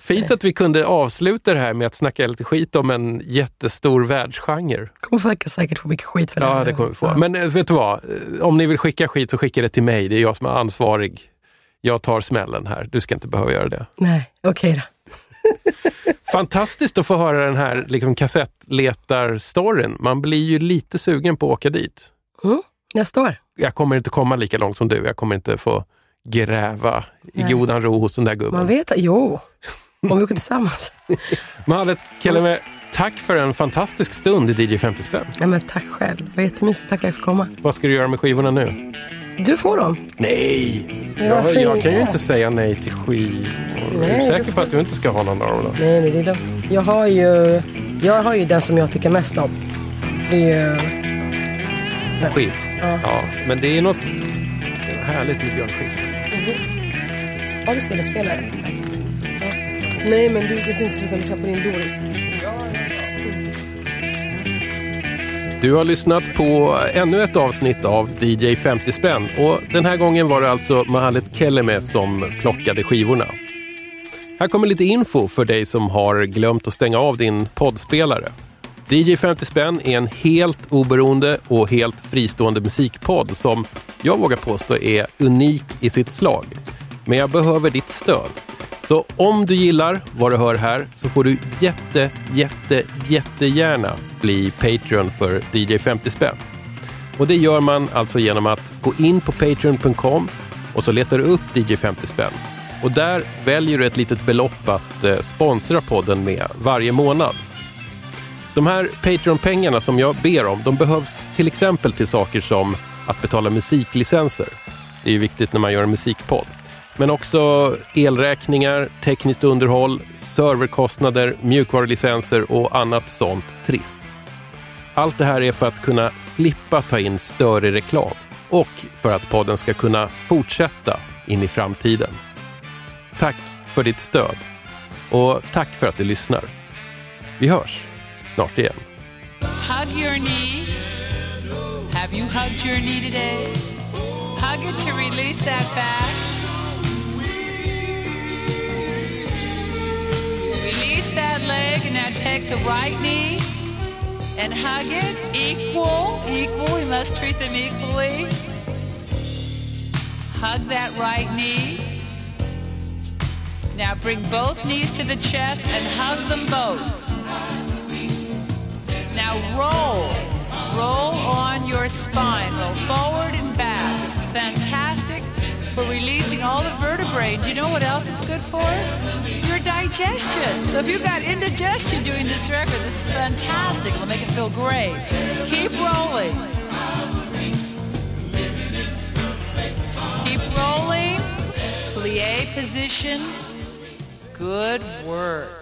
Fint att vi kunde avsluta det här med att snacka lite skit om en jättestor världsgenre. Kommer säkert, få mycket skit för det Ja, här. det kommer vi få. Ja. Men eh, vet du vad? Eh, Om ni vill skicka skit så skicka det till mig. Det är jag som är ansvarig. Jag tar smällen här. Du ska inte behöva göra det. Nej, okej då. Fantastiskt att få höra den här liksom, kassettletar-storyn. Man blir ju lite sugen på att åka dit. Mm, nästa år. Jag kommer inte komma lika långt som du. Jag kommer inte få gräva i Nej. godan ro hos den där gubben. Man vet, jo, om vi åker tillsammans. Mahalet Keleme, tack för en fantastisk stund i DJ 50 spänn. Ja, men tack själv, det var jättemysigt. Tack för att jag fick komma. Vad ska du göra med skivorna nu? Du får dem. Nej! Ja, Jag, jag kan ju inte? säga nej till skivor. Är Nej, du det säker får- på att du inte ska ha någon av dem? Nej, nej, det är lugnt. Jag har ju, jag har ju den som jag tycker mest om. Det är ju... Skifs. Ja. Ja. Men det är något härligt med Björn Skifs. Har du CD-spelare? Ja. Nej, men du, det är inte så att kan lyssna på din Doris. Du har lyssnat på ännu ett avsnitt av DJ 50 spänn och den här gången var det alltså Mahalet Keleme som plockade skivorna. Här kommer lite info för dig som har glömt att stänga av din poddspelare. DJ 50 spänn är en helt oberoende och helt fristående musikpodd som jag vågar påstå är unik i sitt slag. Men jag behöver ditt stöd. Så om du gillar vad du hör här så får du jätte, jätte, jättegärna bli Patreon för DJ 50 spänn. Och det gör man alltså genom att gå in på patreon.com och så letar du upp DJ 50 spänn. Och där väljer du ett litet belopp att eh, sponsra podden med varje månad. De här Patreon-pengarna som jag ber om, de behövs till exempel till saker som att betala musiklicenser. Det är ju viktigt när man gör en musikpodd. Men också elräkningar, tekniskt underhåll, serverkostnader, mjukvarulicenser och annat sånt trist. Allt det här är för att kunna slippa ta in större reklam och för att podden ska kunna fortsätta in i framtiden. Tack för ditt stöd och tack för att du lyssnar. Vi hörs snart igen. Hug your knee. Have you hugged your knee today? Hug it to release that back. Release that leg and now take the right knee and hug it. Equal, equal. We must treat them equally. Hug that right knee. Now bring both knees to the chest and hug them both. Now roll. Roll on your spine. Roll forward and back. This is fantastic for releasing all the vertebrae. Do you know what else it's good for? Your digestion. So if you've got indigestion doing this record, this is fantastic. It'll make it feel great. Keep rolling. Keep rolling. Plie position. Good work.